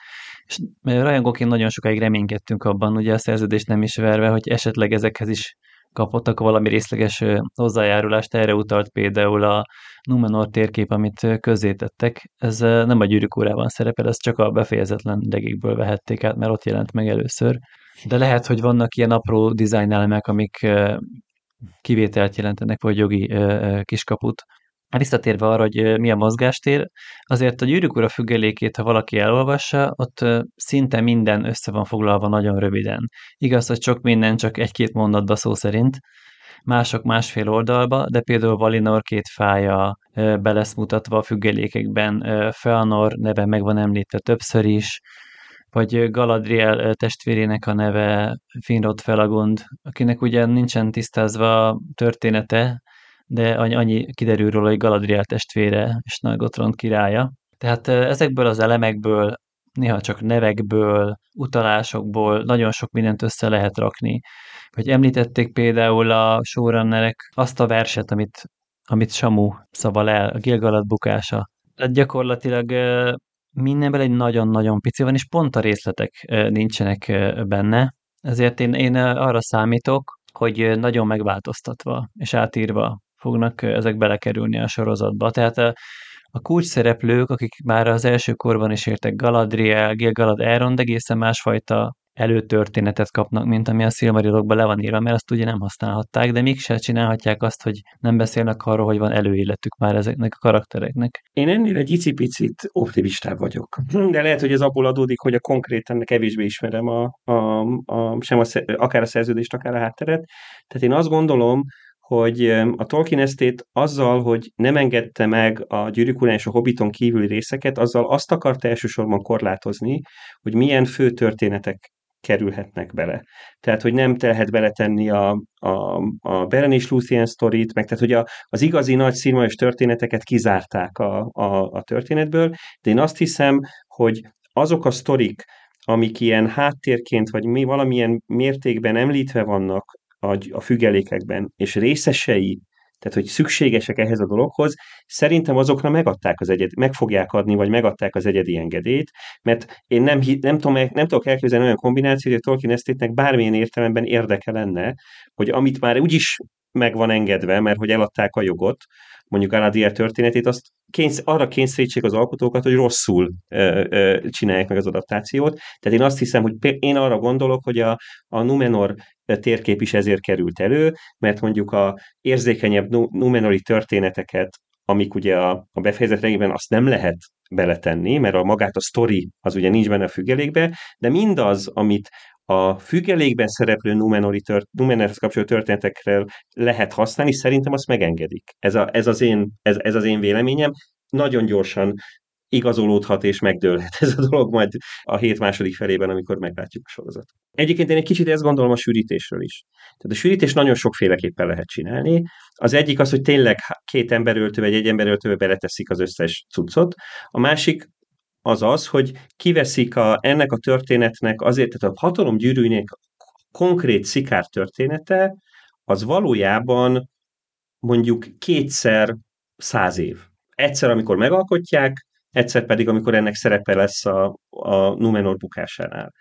És rajongóként nagyon sokáig reménykedtünk abban, ugye a szerződést nem is verve, hogy esetleg ezekhez is kapottak valami részleges hozzájárulást, erre utalt például a Numenor térkép, amit közzétettek. Ez nem a gyűrűk órában szerepel, ez csak a befejezetlen degékből vehették át, mert ott jelent meg először. De lehet, hogy vannak ilyen apró design elemek, amik kivételt jelentenek, vagy jogi kiskaput. Visszatérve arra, hogy mi a mozgástér, azért a gyűrűk ura függelékét, ha valaki elolvassa, ott szinte minden össze van foglalva nagyon röviden. Igaz, hogy sok minden csak egy-két mondatba szó szerint, mások másfél oldalba, de például Valinor két fája be lesz mutatva a függelékekben, Feanor neve meg van említve többször is, vagy Galadriel testvérének a neve Finrod Felagund, akinek ugye nincsen tisztázva története, de annyi kiderül róla, hogy Galadriel testvére és Nargothrond királya. Tehát ezekből az elemekből, néha csak nevekből, utalásokból nagyon sok mindent össze lehet rakni. Hogy említették például a showrunnerek azt a verset, amit, amit Samu szaval el, a Gilgalad bukása. Tehát gyakorlatilag mindenben egy nagyon-nagyon pici van, és pont a részletek nincsenek benne. Ezért én, én arra számítok, hogy nagyon megváltoztatva és átírva fognak ezek belekerülni a sorozatba. Tehát a, a kulcs szereplők, akik már az első korban is értek Galadriel, Gilgalad, Elrond egészen másfajta előtörténetet kapnak, mint ami a Silmarillokban le van írva, mert azt ugye nem használhatták, de mégse csinálhatják azt, hogy nem beszélnek arról, hogy van előéletük már ezeknek a karaktereknek. Én ennél egy icipicit optimistább vagyok. De lehet, hogy ez abból adódik, hogy a konkrétan kevésbé ismerem a, a, a, sem a, akár a szerződést, akár a hátteret. Tehát én azt gondolom, hogy a Tolkien esztét azzal, hogy nem engedte meg a Gyűrűk és a Hobbiton kívüli részeket, azzal azt akarta elsősorban korlátozni, hogy milyen fő történetek kerülhetnek bele. Tehát, hogy nem tehet beletenni a, a, a Beren és Luthien sztorit, meg tehát, hogy a, az igazi nagy színvonalás történeteket kizárták a, a, a történetből, de én azt hiszem, hogy azok a sztorik, amik ilyen háttérként, vagy mi valamilyen mértékben említve vannak a, a függelékekben, és részesei, tehát hogy szükségesek ehhez a dologhoz, szerintem azokra megadták az egyed, meg fogják adni, vagy megadták az egyedi engedélyt, mert én nem, nem, tudom, nem tudok elképzelni olyan kombinációt, hogy a Tolkien esztétnek bármilyen értelemben érdeke lenne, hogy amit már úgyis meg van engedve, mert hogy eladták a jogot, mondjuk Galadriel történetét, azt kénysz, arra kényszerítsék az alkotókat, hogy rosszul ö, ö, csinálják meg az adaptációt. Tehát én azt hiszem, hogy én arra gondolok, hogy a, a Numenor térkép is ezért került elő, mert mondjuk a érzékenyebb Numenori történeteket, amik ugye a, a befejezett regényben azt nem lehet beletenni, mert a magát a sztori az ugye nincs benne a függelékbe, de mindaz, amit a függelékben szereplő Numenori tört, Numenorhoz kapcsolódó történetekről lehet használni, szerintem azt megengedik. Ez, a, ez, az én, ez, ez az én véleményem. Nagyon gyorsan igazolódhat és megdőlhet ez a dolog majd a hét második felében, amikor meglátjuk a sorozatot. Egyébként én egy kicsit ezt gondolom a sűrítésről is. Tehát a sűrítés nagyon sokféleképpen lehet csinálni. Az egyik az, hogy tényleg két emberöltő vagy egy emberöltőbe beleteszik az összes cuccot. A másik az az, hogy kiveszik a, ennek a történetnek azért, tehát a hatalom gyűrűjének konkrét szikár története, az valójában mondjuk kétszer száz év. Egyszer, amikor megalkotják, egyszer pedig, amikor ennek szerepe lesz a, a Numenor bukásánál.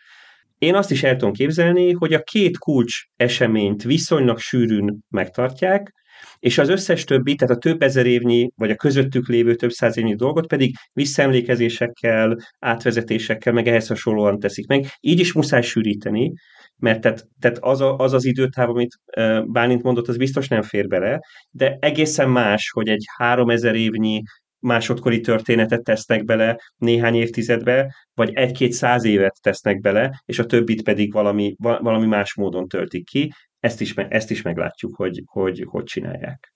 Én azt is el tudom képzelni, hogy a két kulcs eseményt viszonylag sűrűn megtartják, és az összes többi, tehát a több ezer évnyi, vagy a közöttük lévő több száz évnyi dolgot pedig visszaemlékezésekkel, átvezetésekkel, meg ehhez hasonlóan teszik meg. Így is muszáj sűríteni, mert tehát, tehát az, a, az az időtáv, amit Bálint mondott, az biztos nem fér bele, de egészen más, hogy egy három ezer évnyi másodkori történetet tesznek bele néhány évtizedbe, vagy egy-két száz évet tesznek bele, és a többit pedig valami, valami más módon töltik ki. Ezt is, ezt is meglátjuk, hogy, hogy hogy csinálják.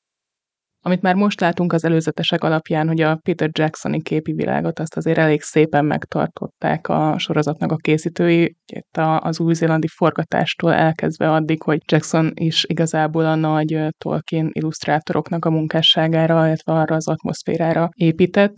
Amit már most látunk az előzetesek alapján, hogy a Peter Jacksoni képi világot azt azért elég szépen megtartották a sorozatnak a készítői, itt az új-zélandi forgatástól elkezdve addig, hogy Jackson is igazából a nagy Tolkien illusztrátoroknak a munkásságára, illetve arra az atmoszférára épített.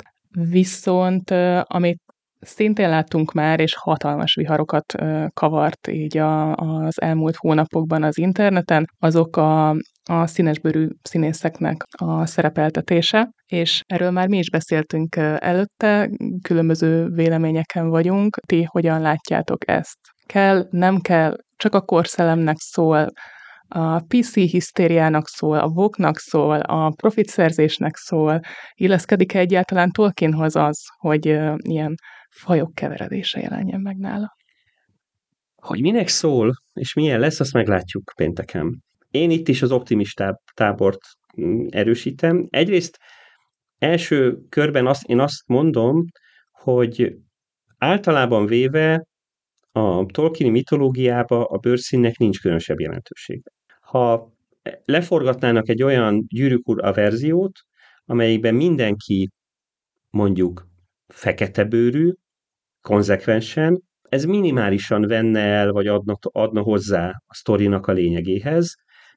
Viszont amit szintén láttunk már, és hatalmas viharokat kavart így a, az elmúlt hónapokban az interneten, azok a, a színesbőrű színészeknek a szerepeltetése, és erről már mi is beszéltünk előtte, különböző véleményeken vagyunk. Ti hogyan látjátok ezt? Kell, nem kell, csak a korszellemnek szól, a PC hisztériának szól, a voknak szól, a profitszerzésnek szól, illeszkedik-e egyáltalán Tolkienhoz az, hogy ilyen fajok keveredése jelenjen meg nála? Hogy minek szól, és milyen lesz, azt meglátjuk pénteken. Én itt is az optimistább tábort mm, erősítem. Egyrészt első körben azt, én azt mondom, hogy általában véve a Tolkieni mitológiába a bőrszínnek nincs különösebb jelentősége ha leforgatnának egy olyan gyűrűk ura verziót, amelyikben mindenki mondjuk fekete bőrű, konzekvensen, ez minimálisan venne el, vagy adna, adna hozzá a sztorinak a lényegéhez,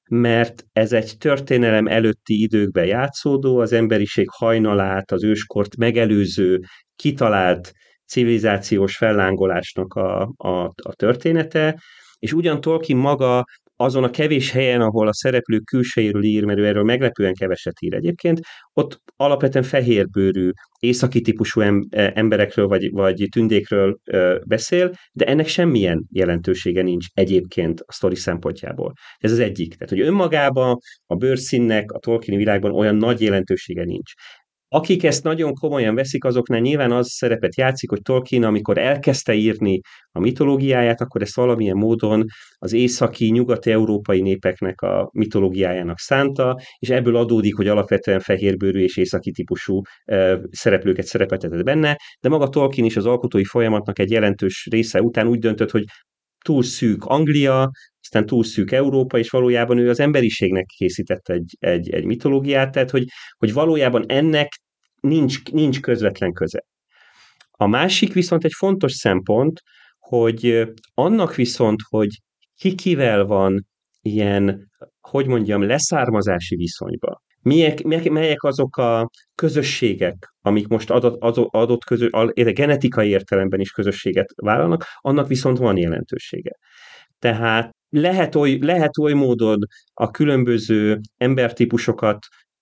mert ez egy történelem előtti időkben játszódó, az emberiség hajnalát, az őskort megelőző, kitalált civilizációs fellángolásnak a, a, a története, és ugyan Tolkien maga azon a kevés helyen, ahol a szereplők külsejéről ír, mert ő erről meglepően keveset ír egyébként, ott alapvetően fehérbőrű, északi típusú e, emberekről vagy, vagy tündékről beszél, de ennek semmilyen jelentősége nincs egyébként a sztori szempontjából. Ez az egyik. Tehát, hogy önmagában a bőrszínnek a Tolkien világban olyan nagy jelentősége nincs. Akik ezt nagyon komolyan veszik, azoknál nyilván az szerepet játszik, hogy Tolkien, amikor elkezdte írni a mitológiáját, akkor ezt valamilyen módon az északi, nyugati európai népeknek a mitológiájának szánta, és ebből adódik, hogy alapvetően fehérbőrű és északi típusú e, szereplőket szerepeltetett benne, de maga Tolkien is az alkotói folyamatnak egy jelentős része után úgy döntött, hogy túl szűk Anglia, aztán túl szűk Európa, és valójában ő az emberiségnek készített egy, egy, egy mitológiát, tehát hogy, hogy valójában ennek nincs, nincs közvetlen köze. A másik viszont egy fontos szempont, hogy annak viszont, hogy ki kivel van ilyen, hogy mondjam, leszármazási viszonyba, Milyek, melyek azok a közösségek, amik most adott, adott közö, genetikai értelemben is közösséget vállalnak, annak viszont van jelentősége. Tehát lehet oly, lehet oly módon a különböző embertípusokat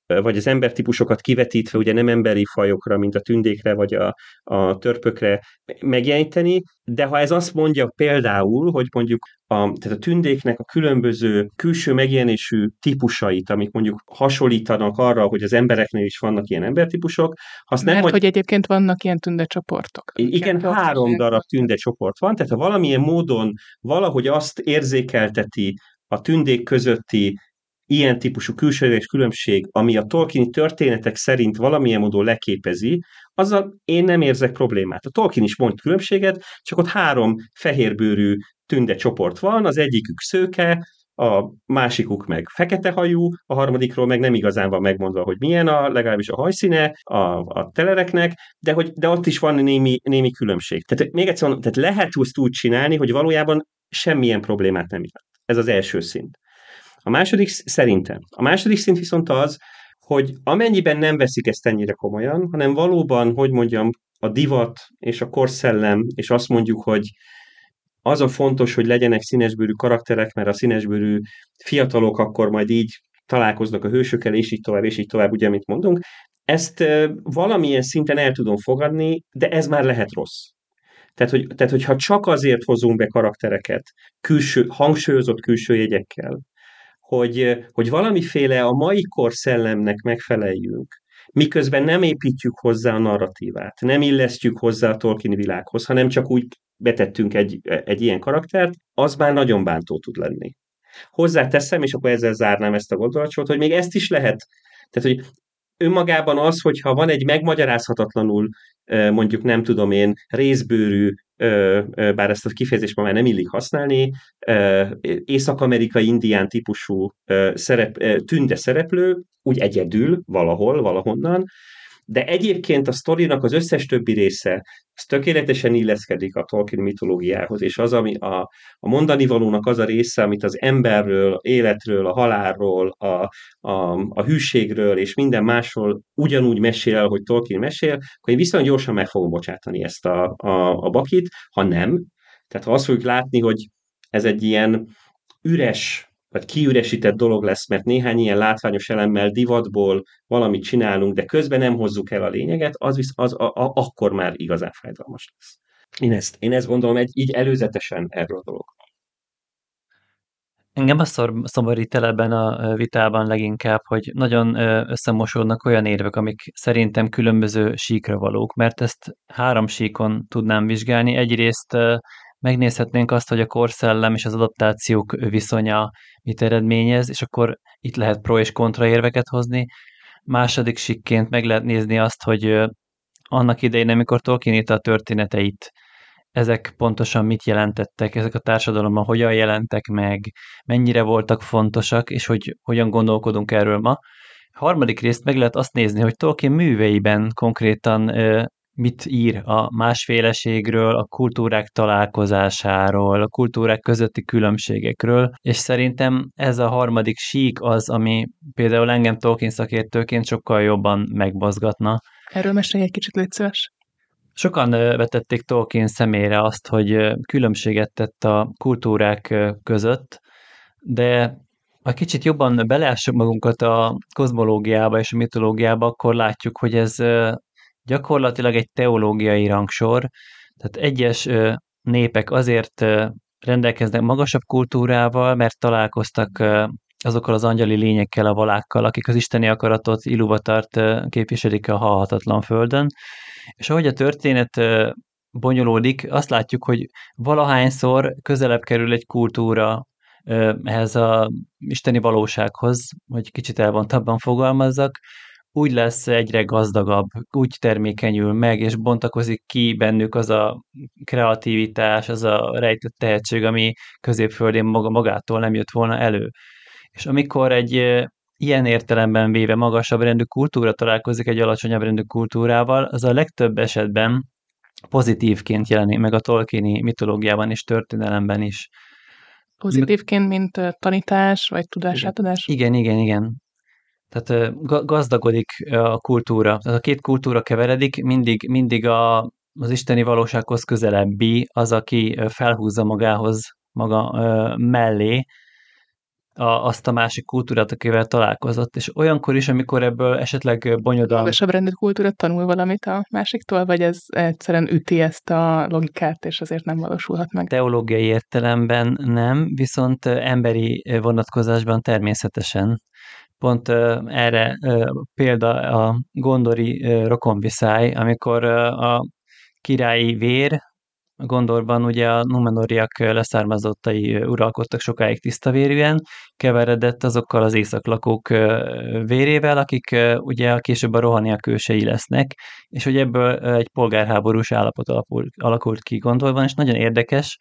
vagy az embertípusokat kivetítve, ugye nem emberi fajokra, mint a tündékre vagy a, a törpökre megjeleníteni, de ha ez azt mondja például, hogy mondjuk a, tehát a tündéknek a különböző külső megjelenésű típusait, amik mondjuk hasonlítanak arra, hogy az embereknél is vannak ilyen embertípusok. Azt nem Mert hogy egyébként vannak ilyen tündecsoportok. Igen, három darab tündecsoport van, tehát ha valamilyen módon valahogy azt érzékelteti a tündék közötti ilyen típusú külsőleges különbség, ami a Tolkieni történetek szerint valamilyen módon leképezi, azzal én nem érzek problémát. A Tolkien is mond különbséget, csak ott három fehérbőrű tünde csoport van, az egyikük szőke, a másikuk meg fekete hajú, a harmadikról meg nem igazán van megmondva, hogy milyen a, legalábbis a hajszíne a, a telereknek, de, hogy, de ott is van némi, némi különbség. Tehát még egyszer mondom, tehát lehet úgy csinálni, hogy valójában semmilyen problémát nem jelent. Ez az első szint. A második szerintem. A második szint viszont az, hogy amennyiben nem veszik ezt ennyire komolyan, hanem valóban, hogy mondjam, a divat és a korszellem, és azt mondjuk, hogy az a fontos, hogy legyenek színesbőrű karakterek, mert a színesbőrű fiatalok akkor majd így találkoznak a hősökkel, és így tovább, és így tovább, ugye, amit mondunk. Ezt valamilyen szinten el tudom fogadni, de ez már lehet rossz. Tehát, hogy, tehát, hogyha csak azért hozunk be karaktereket, külső, hangsúlyozott külső jegyekkel, hogy, hogy valamiféle a mai kor szellemnek megfeleljünk, miközben nem építjük hozzá a narratívát, nem illesztjük hozzá a Tolkien világhoz, hanem csak úgy betettünk egy, egy ilyen karaktert, az már nagyon bántó tud lenni. Hozzáteszem, és akkor ezzel zárnám ezt a gondolatot, hogy még ezt is lehet. Tehát, hogy önmagában az, hogyha van egy megmagyarázhatatlanul, mondjuk nem tudom én, részbőrű bár ezt a kifejezést már nem illik használni, észak-amerikai indián típusú szerep, tünde szereplő, úgy egyedül, valahol, valahonnan, de egyébként a sztorinak az összes többi része, az tökéletesen illeszkedik a Tolkien mitológiához, és az, ami a, a mondani valónak az a része, amit az emberről, életről, a halálról, a, a, a hűségről és minden másról ugyanúgy mesél el, hogy Tolkien mesél, akkor én viszonylag gyorsan meg fogom bocsátani ezt a, a, a bakit, ha nem. Tehát ha azt fogjuk látni, hogy ez egy ilyen üres vagy kiüresített dolog lesz, mert néhány ilyen látványos elemmel divatból valamit csinálunk, de közben nem hozzuk el a lényeget, az, visz, az a, a, akkor már igazán fájdalmas lesz. Én ezt, én ezt gondolom, egy, így előzetesen erről a dolog. Engem azt szomorít el ebben a vitában leginkább, hogy nagyon összemosódnak olyan érvek, amik szerintem különböző síkra valók, mert ezt három síkon tudnám vizsgálni. Egyrészt megnézhetnénk azt, hogy a korszellem és az adaptációk viszonya mit eredményez, és akkor itt lehet pro és kontra érveket hozni. Második sikként meg lehet nézni azt, hogy annak idején, amikor Tolkien írta a történeteit, ezek pontosan mit jelentettek, ezek a társadalomban hogyan jelentek meg, mennyire voltak fontosak, és hogy hogyan gondolkodunk erről ma. Harmadik részt meg lehet azt nézni, hogy Tolkien műveiben konkrétan mit ír a másféleségről, a kultúrák találkozásáról, a kultúrák közötti különbségekről, és szerintem ez a harmadik sík az, ami például engem Tolkien szakértőként sokkal jobban megmozgatna. Erről mesélj egy kicsit, légy szíves. Sokan vetették Tolkien szemére azt, hogy különbséget tett a kultúrák között, de ha kicsit jobban beleássuk magunkat a kozmológiába és a mitológiába, akkor látjuk, hogy ez gyakorlatilag egy teológiai rangsor, tehát egyes népek azért rendelkeznek magasabb kultúrával, mert találkoztak azokkal az angyali lényekkel, a valákkal, akik az isteni akaratot, Iluvatart képviselik a halhatatlan földön. És ahogy a történet bonyolódik, azt látjuk, hogy valahányszor közelebb kerül egy kultúra ehhez a isteni valósághoz, hogy kicsit elvontabban fogalmazzak, úgy lesz egyre gazdagabb, úgy termékenyül meg, és bontakozik ki bennük az a kreativitás, az a rejtett tehetség, ami középföldén maga magától nem jött volna elő. És amikor egy ilyen értelemben véve magasabb rendű kultúra találkozik egy alacsonyabb rendű kultúrával, az a legtöbb esetben pozitívként jelenik meg a Tolkieni mitológiában és történelemben is. Pozitívként, mint tanítás, vagy tudásátadás? Igen, igen, igen. Tehát gazdagodik a kultúra. Tehát a két kultúra keveredik, mindig, mindig a, az isteni valósághoz közelebbi az, aki felhúzza magához maga mellé a, azt a másik kultúrát, akivel találkozott. És olyankor is, amikor ebből esetleg bonyodalom... Magasabb rendű kultúra tanul valamit a másiktól, vagy ez egyszerűen üti ezt a logikát, és azért nem valósulhat meg? Teológiai értelemben nem, viszont emberi vonatkozásban természetesen. Pont erre példa a gondori rokonviszály, amikor a királyi vér, Gondorban ugye a Numenoriak leszármazottai uralkodtak sokáig tisztavérűen, keveredett azokkal az északlakók vérével, akik ugye a később a rohaniak ősei lesznek, és hogy ebből egy polgárháborús állapot alakult ki Gondorban, és nagyon érdekes,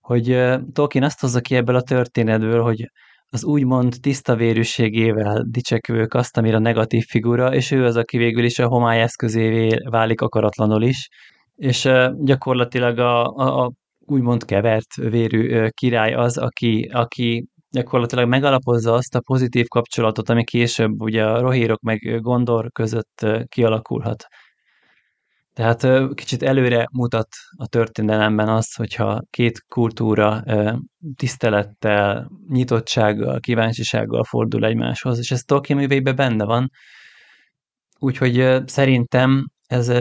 hogy Tolkien azt hozza ki ebből a történetből, hogy az úgymond tiszta vérűségével dicsekvők azt, amire a negatív figura, és ő az, aki végül is a homály eszközévé válik akaratlanul is, és gyakorlatilag a, a, a úgymond kevert vérű király az, aki, aki gyakorlatilag megalapozza azt a pozitív kapcsolatot, ami később ugye a rohírok meg gondor között kialakulhat. Tehát kicsit előre mutat a történelemben az, hogyha két kultúra tisztelettel, nyitottsággal, kíváncsisággal fordul egymáshoz, és ez Tolkien műveiben benne van. Úgyhogy szerintem ez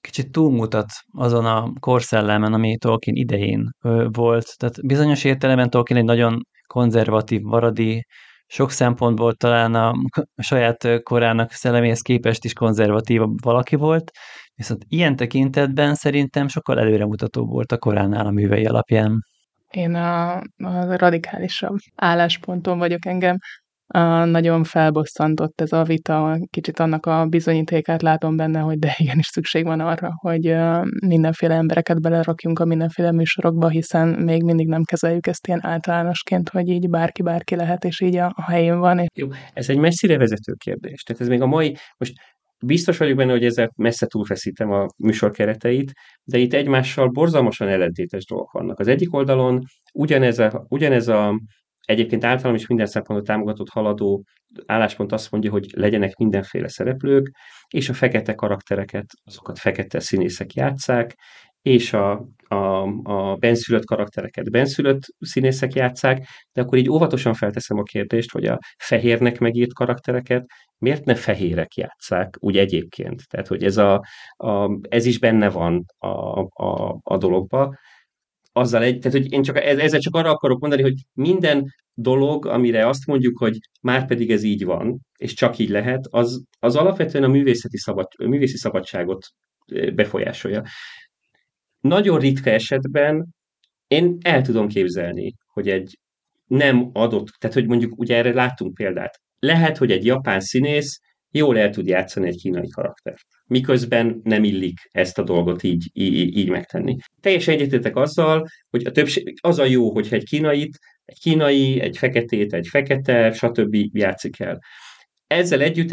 kicsit túlmutat azon a korszellemen, ami Tolkien idején volt. Tehát bizonyos értelemben Tolkien egy nagyon konzervatív, maradi, sok szempontból talán a saját korának szelleméhez képest is konzervatívabb valaki volt, Viszont ilyen tekintetben szerintem sokkal előremutatóbb volt a koránál a művei alapján. Én a, a radikálisabb állásponton vagyok engem. A, nagyon felbosszantott ez a vita, kicsit annak a bizonyítékát látom benne, hogy de igenis szükség van arra, hogy mindenféle embereket belerakjunk a mindenféle műsorokba, hiszen még mindig nem kezeljük ezt ilyen általánosként, hogy így bárki bárki lehet, és így a, a helyén van. Jó, ez egy messzire vezető kérdés. Tehát ez még a mai, most biztos vagyok benne, hogy ezzel messze túlfeszítem a műsor kereteit, de itt egymással borzalmasan ellentétes dolgok vannak. Az egyik oldalon ugyanez a, ugyanez a egyébként általam is minden szempontból támogatott haladó álláspont azt mondja, hogy legyenek mindenféle szereplők, és a fekete karaktereket, azokat fekete színészek játszák, és a, a, a benszülött karaktereket benszülött színészek játszák, de akkor így óvatosan felteszem a kérdést, hogy a fehérnek megírt karaktereket miért ne fehérek játszák úgy egyébként? Tehát, hogy ez, a, a, ez is benne van a, a, a dologba. Azzal egy, tehát, hogy én csak, ezzel csak arra akarok mondani, hogy minden dolog, amire azt mondjuk, hogy már pedig ez így van, és csak így lehet, az, az alapvetően a művészeti szabad, művészi szabadságot befolyásolja. Nagyon ritka esetben én el tudom képzelni, hogy egy nem adott, tehát hogy mondjuk ugye erre láttunk példát. Lehet, hogy egy japán színész jól el tud játszani egy kínai karaktert. Miközben nem illik ezt a dolgot így, így, így megtenni. Teljesen egyetétek azzal, hogy a többség, az a jó, hogyha egy kínait, egy kínai, egy feketét, egy fekete, stb. játszik el. Ezzel együtt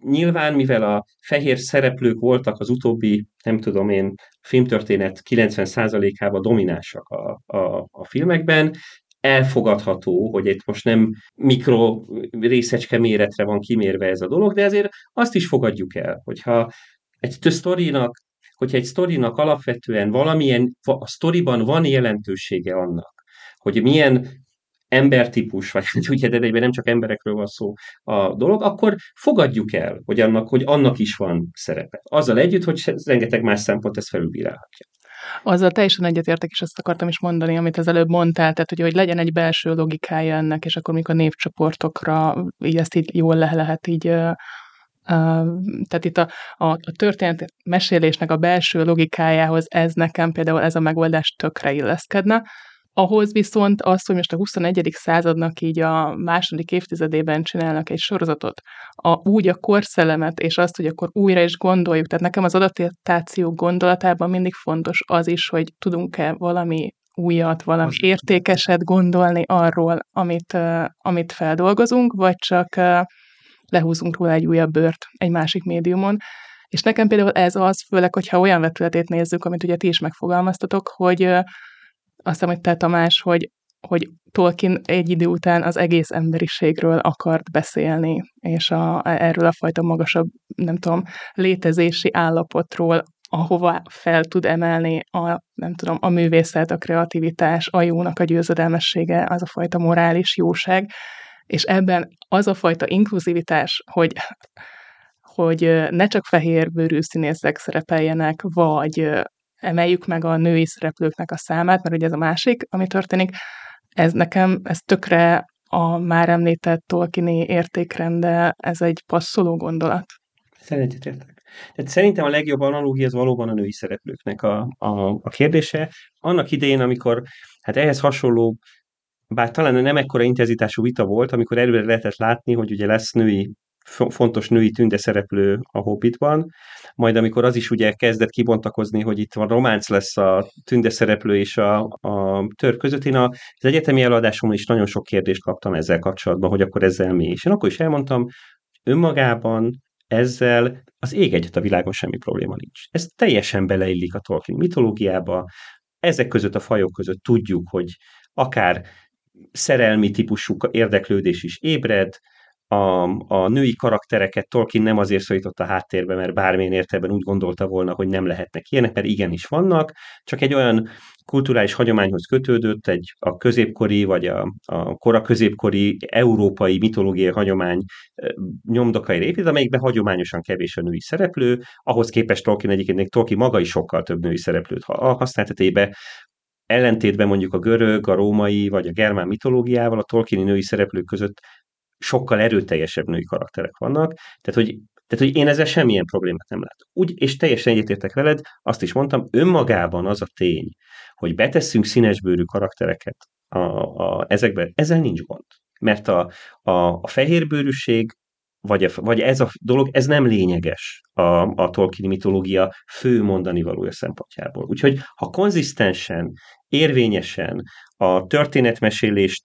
Nyilván, mivel a fehér szereplők voltak az utóbbi, nem tudom én, filmtörténet 90%-ában dominánsak a, a, a filmekben, elfogadható, hogy itt most nem mikro részecske méretre van kimérve ez a dolog, de azért azt is fogadjuk el, hogyha egy sztorinak, hogyha egy sztorinak alapvetően valamilyen, a sztoriban van jelentősége annak, hogy milyen embertípus, vagy ugye de egyben nem csak emberekről van szó a dolog, akkor fogadjuk el, hogy annak, hogy annak is van szerepe. Azzal együtt, hogy rengeteg más szempont ezt felülbírálhatja. Azzal teljesen egyetértek, és ezt akartam is mondani, amit az előbb mondtál, tehát hogy, hogy legyen egy belső logikája ennek, és akkor mikor névcsoportokra így ezt így jól le lehet így tehát itt a, a, a történet mesélésnek a belső logikájához ez nekem például ez a megoldás tökre illeszkedne, ahhoz viszont az, hogy most a 21. századnak így a második évtizedében csinálnak egy sorozatot, a, úgy a korszellemet, és azt, hogy akkor újra is gondoljuk. Tehát nekem az adaptáció gondolatában mindig fontos az is, hogy tudunk-e valami újat, valami értékeset gondolni arról, amit, uh, amit feldolgozunk, vagy csak uh, lehúzunk róla egy újabb bört egy másik médiumon. És nekem például ez az, főleg, hogyha olyan vetületét nézzük, amit ugye ti is megfogalmaztatok, hogy uh, azt hiszem, hogy te Tamás, hogy, hogy Tolkien egy idő után az egész emberiségről akart beszélni, és a, erről a fajta magasabb, nem tudom, létezési állapotról, ahova fel tud emelni a, nem tudom, a művészet, a kreativitás, a jónak a győzedelmessége, az a fajta morális jóság, és ebben az a fajta inkluzivitás, hogy hogy ne csak fehér bőrű színészek szerepeljenek, vagy emeljük meg a női szereplőknek a számát, mert ugye ez a másik, ami történik, ez nekem, ez tökre a már említett Tolkieni értékrende, ez egy passzoló gondolat. Szerintem Tehát szerintem a legjobb analógia az valóban a női szereplőknek a, a, a kérdése. Annak idején, amikor hát ehhez hasonló, bár talán nem ekkora intenzitású vita volt, amikor előre lehetett látni, hogy ugye lesz női fontos női tünde szereplő a Hobbitban, majd amikor az is ugye kezdett kibontakozni, hogy itt van románc lesz a tünde szereplő és a, a tör között, én az egyetemi előadásomon is nagyon sok kérdést kaptam ezzel kapcsolatban, hogy akkor ezzel mi. És én akkor is elmondtam, önmagában ezzel az ég egyet a világon semmi probléma nincs. Ez teljesen beleillik a Tolkien mitológiába, ezek között a fajok között tudjuk, hogy akár szerelmi típusú érdeklődés is ébred, a, a női karaktereket Tolkien nem azért szorított a háttérbe, mert bármilyen értelemben úgy gondolta volna, hogy nem lehetnek ilyenek, mert igenis vannak, csak egy olyan kulturális hagyományhoz kötődött, egy a középkori vagy a, a kora középkori európai mitológiai hagyomány nyomdokai épít, amelyikben hagyományosan kevés a női szereplő, ahhoz képest Tolkien egyébként Tolkien maga is sokkal több női szereplőt használtatébe, ellentétben mondjuk a görög, a római vagy a germán mitológiával a Tolkieni női szereplők között sokkal erőteljesebb női karakterek vannak, tehát hogy, tehát, hogy én ezzel semmilyen problémát nem látok. Úgy, és teljesen egyetértek veled, azt is mondtam, önmagában az a tény, hogy betesszünk színesbőrű karaktereket a, a, ezekbe, ezzel nincs gond. Mert a, a, a fehérbőrűség vagy, a, vagy ez a dolog, ez nem lényeges a, a Tolkien mitológia fő mondani valója szempontjából. Úgyhogy ha konzisztensen, érvényesen a történetmesélést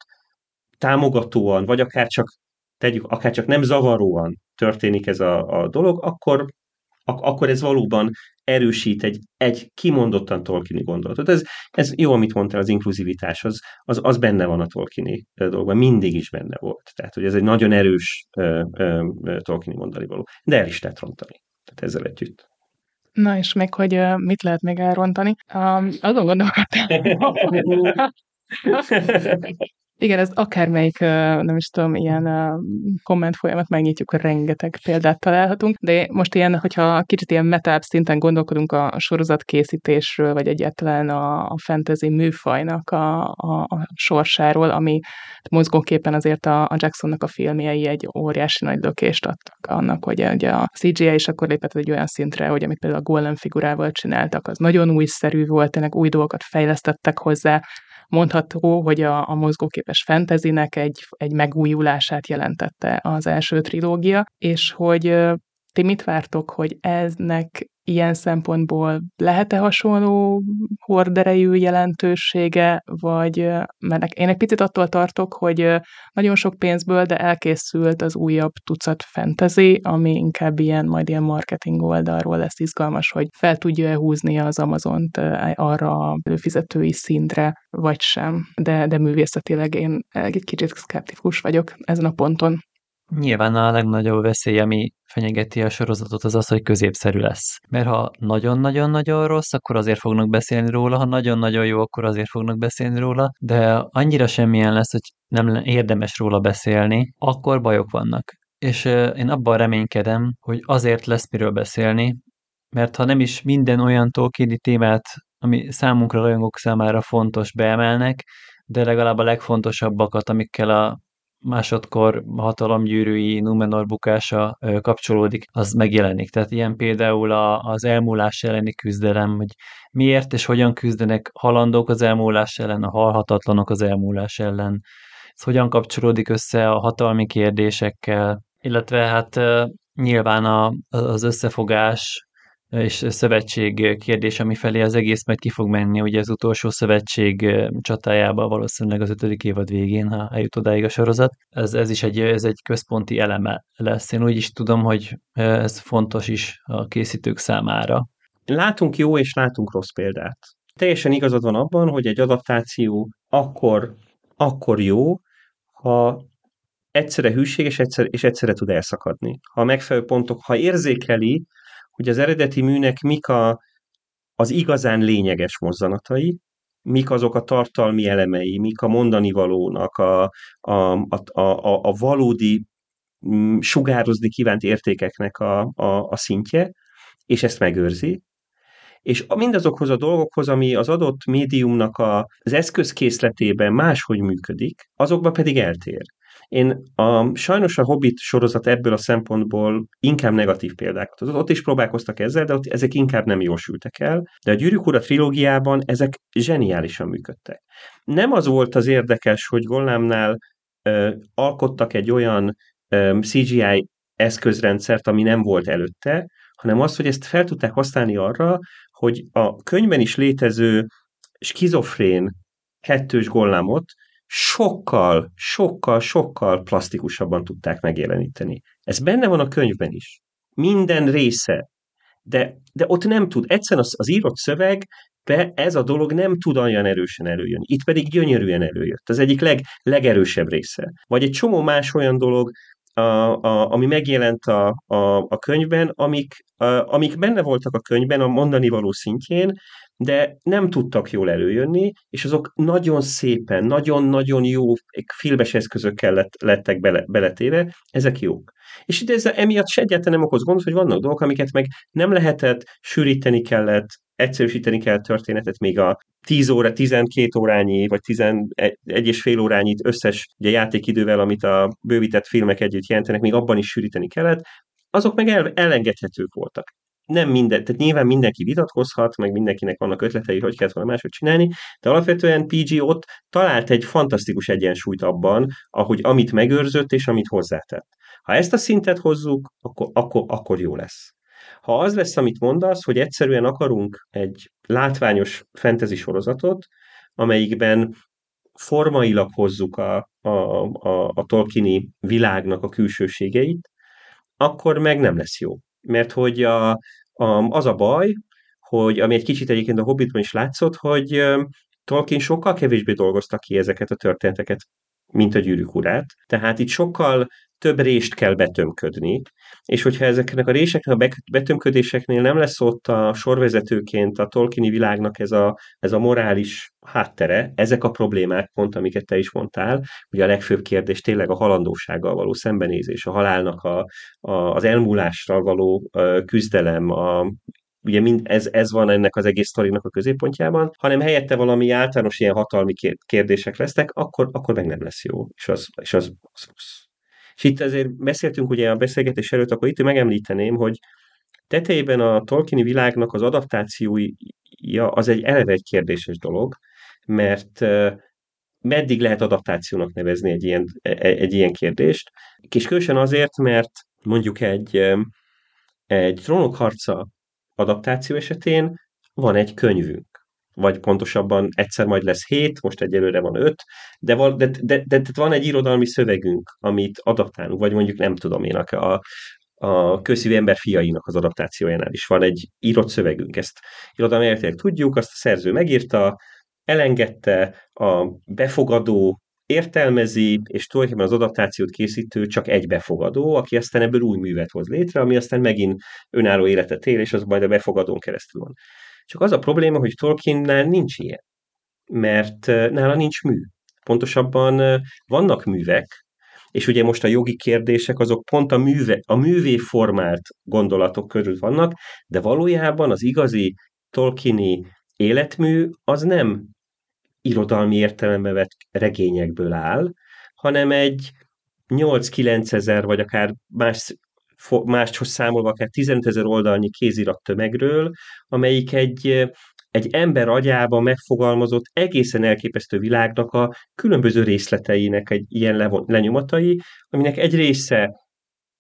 támogatóan, vagy akár csak tegyük, akár csak nem zavaróan történik ez a, a dolog, akkor, ak- akkor ez valóban erősít egy, egy kimondottan Tolkieni gondolatot. Ez, ez jó, amit mondtál, az inkluzivitás, az, az, az benne van a Tolkieni dolgban, mindig is benne volt. Tehát, hogy ez egy nagyon erős uh, uh, Tolkieni mondani való. De el is lehet rontani. Tehát ezzel együtt. Na és még, hogy mit lehet még elrontani? Um, azon gondolkodtam. Igen, ez akármelyik, nem is tudom, ilyen komment folyamat megnyitjuk, rengeteg példát találhatunk, de most ilyen, hogyha kicsit ilyen metább szinten gondolkodunk a sorozat készítésről, vagy egyáltalán a, a fantasy műfajnak a, a, a sorsáról, ami mozgóképpen azért a, a Jacksonnak a filmjei egy óriási nagy lökést adtak annak, hogy ugye a CGI is akkor lépett egy olyan szintre, hogy amit például a Golem figurával csináltak, az nagyon újszerű volt, tényleg új dolgokat fejlesztettek hozzá, mondható, hogy a, a mozgóképes fentezinek egy, egy megújulását jelentette az első trilógia, és hogy ti mit vártok, hogy eznek ilyen szempontból lehet-e hasonló horderejű jelentősége, vagy mert én egy picit attól tartok, hogy nagyon sok pénzből, de elkészült az újabb tucat fantasy, ami inkább ilyen, majd ilyen marketing oldalról lesz izgalmas, hogy fel tudja-e húzni az Amazont arra a fizetői szintre, vagy sem. De, de művészetileg én egy kicsit szkeptikus vagyok ezen a ponton. Nyilván a legnagyobb veszély, ami fenyegeti a sorozatot, az az, hogy középszerű lesz. Mert ha nagyon-nagyon-nagyon rossz, akkor azért fognak beszélni róla, ha nagyon-nagyon jó, akkor azért fognak beszélni róla, de annyira semmilyen lesz, hogy nem érdemes róla beszélni, akkor bajok vannak. És én abban reménykedem, hogy azért lesz miről beszélni, mert ha nem is minden olyan Tolkieni témát, ami számunkra rajongók számára fontos, beemelnek, de legalább a legfontosabbakat, amikkel a másodkor hatalomgyűrűi Numenor bukása kapcsolódik, az megjelenik. Tehát ilyen például a, az elmúlás elleni küzdelem, hogy miért és hogyan küzdenek halandók az elmúlás ellen, a halhatatlanok az elmúlás ellen. Ez hogyan kapcsolódik össze a hatalmi kérdésekkel, illetve hát nyilván a, az összefogás és szövetség kérdés, ami felé az egész majd ki fog menni, ugye az utolsó szövetség csatájába valószínűleg az ötödik évad végén, ha eljut odáig a sorozat. Ez, ez is egy, ez egy központi eleme lesz. Én úgy is tudom, hogy ez fontos is a készítők számára. Látunk jó és látunk rossz példát. Teljesen igazad van abban, hogy egy adaptáció akkor, akkor jó, ha egyszerre hűséges egyszer, és egyszerre tud elszakadni. Ha a megfelelő pontok, ha érzékeli, hogy az eredeti műnek mik a, az igazán lényeges mozzanatai, mik azok a tartalmi elemei, mik a mondani valónak, a, a, a, a, a valódi mm, sugározni kívánt értékeknek a, a, a szintje, és ezt megőrzi, és mindazokhoz a dolgokhoz, ami az adott médiumnak a, az eszközkészletében máshogy működik, azokba pedig eltér. Én a, sajnos a Hobbit sorozat ebből a szempontból inkább negatív példákat az Ott is próbálkoztak ezzel, de ott ezek inkább nem jól sültek el. De a Gyűrűk Ura trilógiában ezek zseniálisan működtek. Nem az volt az érdekes, hogy Gollámnál ö, alkottak egy olyan ö, CGI eszközrendszert, ami nem volt előtte, hanem az, hogy ezt fel tudták használni arra, hogy a könyvben is létező skizofrén kettős gollámot sokkal, sokkal, sokkal plastikusabban tudták megjeleníteni. Ez benne van a könyvben is. Minden része. De, de ott nem tud. Egyszerűen az, az írott szövegbe ez a dolog nem tud olyan erősen előjönni. Itt pedig gyönyörűen előjött. Az egyik leg, legerősebb része. Vagy egy csomó más olyan dolog, a, a, ami megjelent a, a, a könyvben, amik, a, amik benne voltak a könyvben a mondani való szintjén, de nem tudtak jól előjönni, és azok nagyon szépen, nagyon-nagyon jó filmes eszközökkel lett, lettek bele, beletéve, ezek jók. És ide ez emiatt se egyáltalán nem okoz gondot, hogy vannak dolgok, amiket meg nem lehetett, sűríteni kellett, egyszerűsíteni kell történetet, még a 10 óra, 12 órányi, vagy 11 és fél órányi összes ugye, játékidővel, amit a bővített filmek együtt jelentenek, még abban is sűríteni kellett, azok meg el, elengedhetők voltak nem minden, tehát nyilván mindenki vitatkozhat, meg mindenkinek vannak ötletei, hogy kell volna máshogy csinálni, de alapvetően PG ott talált egy fantasztikus egyensúlyt abban, ahogy amit megőrzött és amit hozzátett. Ha ezt a szintet hozzuk, akkor, akkor, akkor jó lesz. Ha az lesz, amit mondasz, hogy egyszerűen akarunk egy látványos fantasy sorozatot, amelyikben formailag hozzuk a, a, a, a Tolkieni világnak a külsőségeit, akkor meg nem lesz jó. Mert hogy a, a, az a baj, hogy ami egy kicsit egyébként a Hobbitban is látszott, hogy Tolkien sokkal kevésbé dolgozta ki ezeket a történeteket, mint a gyűrűk urát. Tehát itt sokkal több rést kell betömködni, és hogyha ezeknek a réseknek, a betömködéseknél nem lesz ott a sorvezetőként a Tolkieni világnak ez a, ez a morális háttere, ezek a problémák pont, amiket te is mondtál, ugye a legfőbb kérdés tényleg a halandósággal való szembenézés, a halálnak a, a, az elmúlásra való küzdelem, a, ugye mind ez, ez van ennek az egész sztorinak a középpontjában, hanem helyette valami általános ilyen hatalmi kérdések lesznek, akkor, akkor meg nem lesz jó, és az, és az, az rossz. És itt ezért beszéltünk ugye a beszélgetés előtt, akkor itt megemlíteném, hogy tetejében a Tolkieni világnak az adaptációja az egy eleve egy kérdéses dolog, mert meddig lehet adaptációnak nevezni egy ilyen, e, e, egy ilyen kérdést, és azért, mert mondjuk egy, egy trónokharca adaptáció esetén van egy könyvünk. Vagy pontosabban egyszer majd lesz hét, most egyelőre van öt, de van, de, de, de, de van egy irodalmi szövegünk, amit adaptálunk, vagy mondjuk nem tudom én, a, a közszívű ember fiainak az adaptációjánál is van egy írott szövegünk, ezt irodalmi tudjuk, azt a szerző megírta, elengedte, a befogadó értelmezi, és tulajdonképpen az adaptációt készítő csak egy befogadó, aki aztán ebből új művet hoz létre, ami aztán megint önálló életet él, és az majd a befogadón keresztül van. Csak az a probléma, hogy Tolkiennál nincs ilyen, mert nála nincs mű. Pontosabban vannak művek, és ugye most a jogi kérdések azok pont a, műve, a művé formált gondolatok körül vannak, de valójában az igazi Tolkieni életmű az nem irodalmi értelembe vett regényekből áll, hanem egy 8-9 ezer, vagy akár más máshoz számolva akár 15 ezer oldalnyi kézirat tömegről, amelyik egy, egy ember agyába megfogalmazott egészen elképesztő világnak a különböző részleteinek egy ilyen levon, lenyomatai, aminek egy része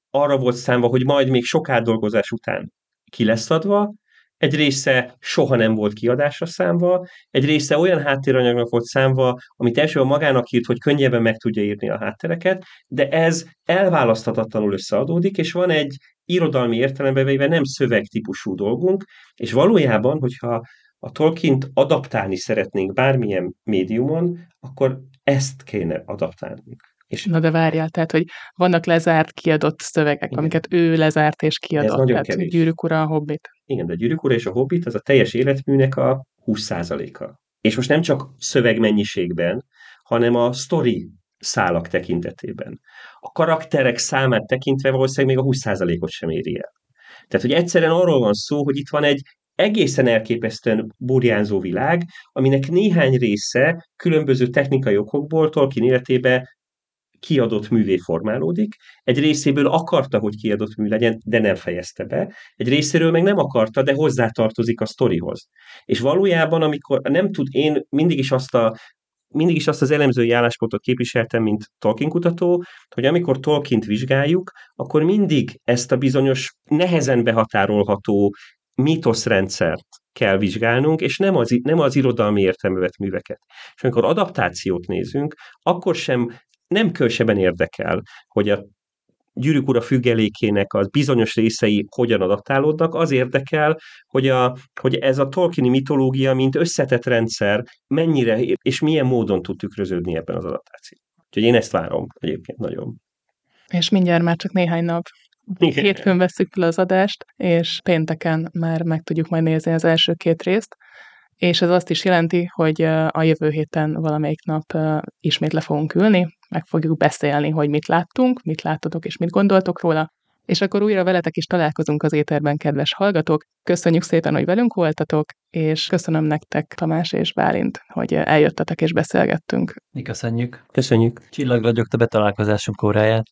arra volt számva, hogy majd még sok átdolgozás után ki lesz adva, egy része soha nem volt kiadásra számva, egy része olyan háttéranyagnak volt számva, amit elsőben magának írt, hogy könnyebben meg tudja írni a háttereket, de ez elválaszthatatlanul összeadódik, és van egy irodalmi értelemben véve nem szövegtípusú dolgunk, és valójában, hogyha a Tolkien-t adaptálni szeretnénk bármilyen médiumon, akkor ezt kéne adaptálnunk. És Na de várjál, tehát, hogy vannak lezárt, kiadott szövegek, Igen. amiket ő lezárt és kiadott. Ez nagyon tehát kevés. Gyűrűk ura, a Hobbit. Igen, de a Gyűrűk és a Hobbit az a teljes életműnek a 20%-a. És most nem csak szövegmennyiségben, hanem a story szálak tekintetében. A karakterek számát tekintve valószínűleg még a 20%-ot sem éri el. Tehát, hogy egyszerűen arról van szó, hogy itt van egy egészen elképesztően burjánzó világ, aminek néhány része különböző technikai okokból Tolkien életébe kiadott művé formálódik, egy részéből akarta, hogy kiadott mű legyen, de nem fejezte be, egy részéről meg nem akarta, de hozzátartozik a sztorihoz. És valójában, amikor nem tud, én mindig is azt a mindig is azt az elemzői álláspontot képviseltem, mint Tolkien kutató, hogy amikor Tolkient vizsgáljuk, akkor mindig ezt a bizonyos nehezen behatárolható mítoszrendszert kell vizsgálnunk, és nem az, nem az irodalmi értelmevet műveket. És amikor adaptációt nézünk, akkor sem nem külseben érdekel, hogy a gyűrűk ura függelékének az bizonyos részei hogyan adaptálódnak, az érdekel, hogy, a, hogy ez a Tolkieni mitológia, mint összetett rendszer, mennyire és milyen módon tud tükröződni ebben az adaptációban. Úgyhogy én ezt várom egyébként nagyon. És mindjárt már csak néhány nap Igen. Hétfőn veszük fel az adást, és pénteken már meg tudjuk majd nézni az első két részt és ez azt is jelenti, hogy a jövő héten valamelyik nap ismét le fogunk ülni, meg fogjuk beszélni, hogy mit láttunk, mit láttatok és mit gondoltok róla, és akkor újra veletek is találkozunk az éterben, kedves hallgatók. Köszönjük szépen, hogy velünk voltatok, és köszönöm nektek, Tamás és Bálint, hogy eljöttetek és beszélgettünk. Mi köszönjük. Köszönjük. Csillag a betalálkozásunk óráját.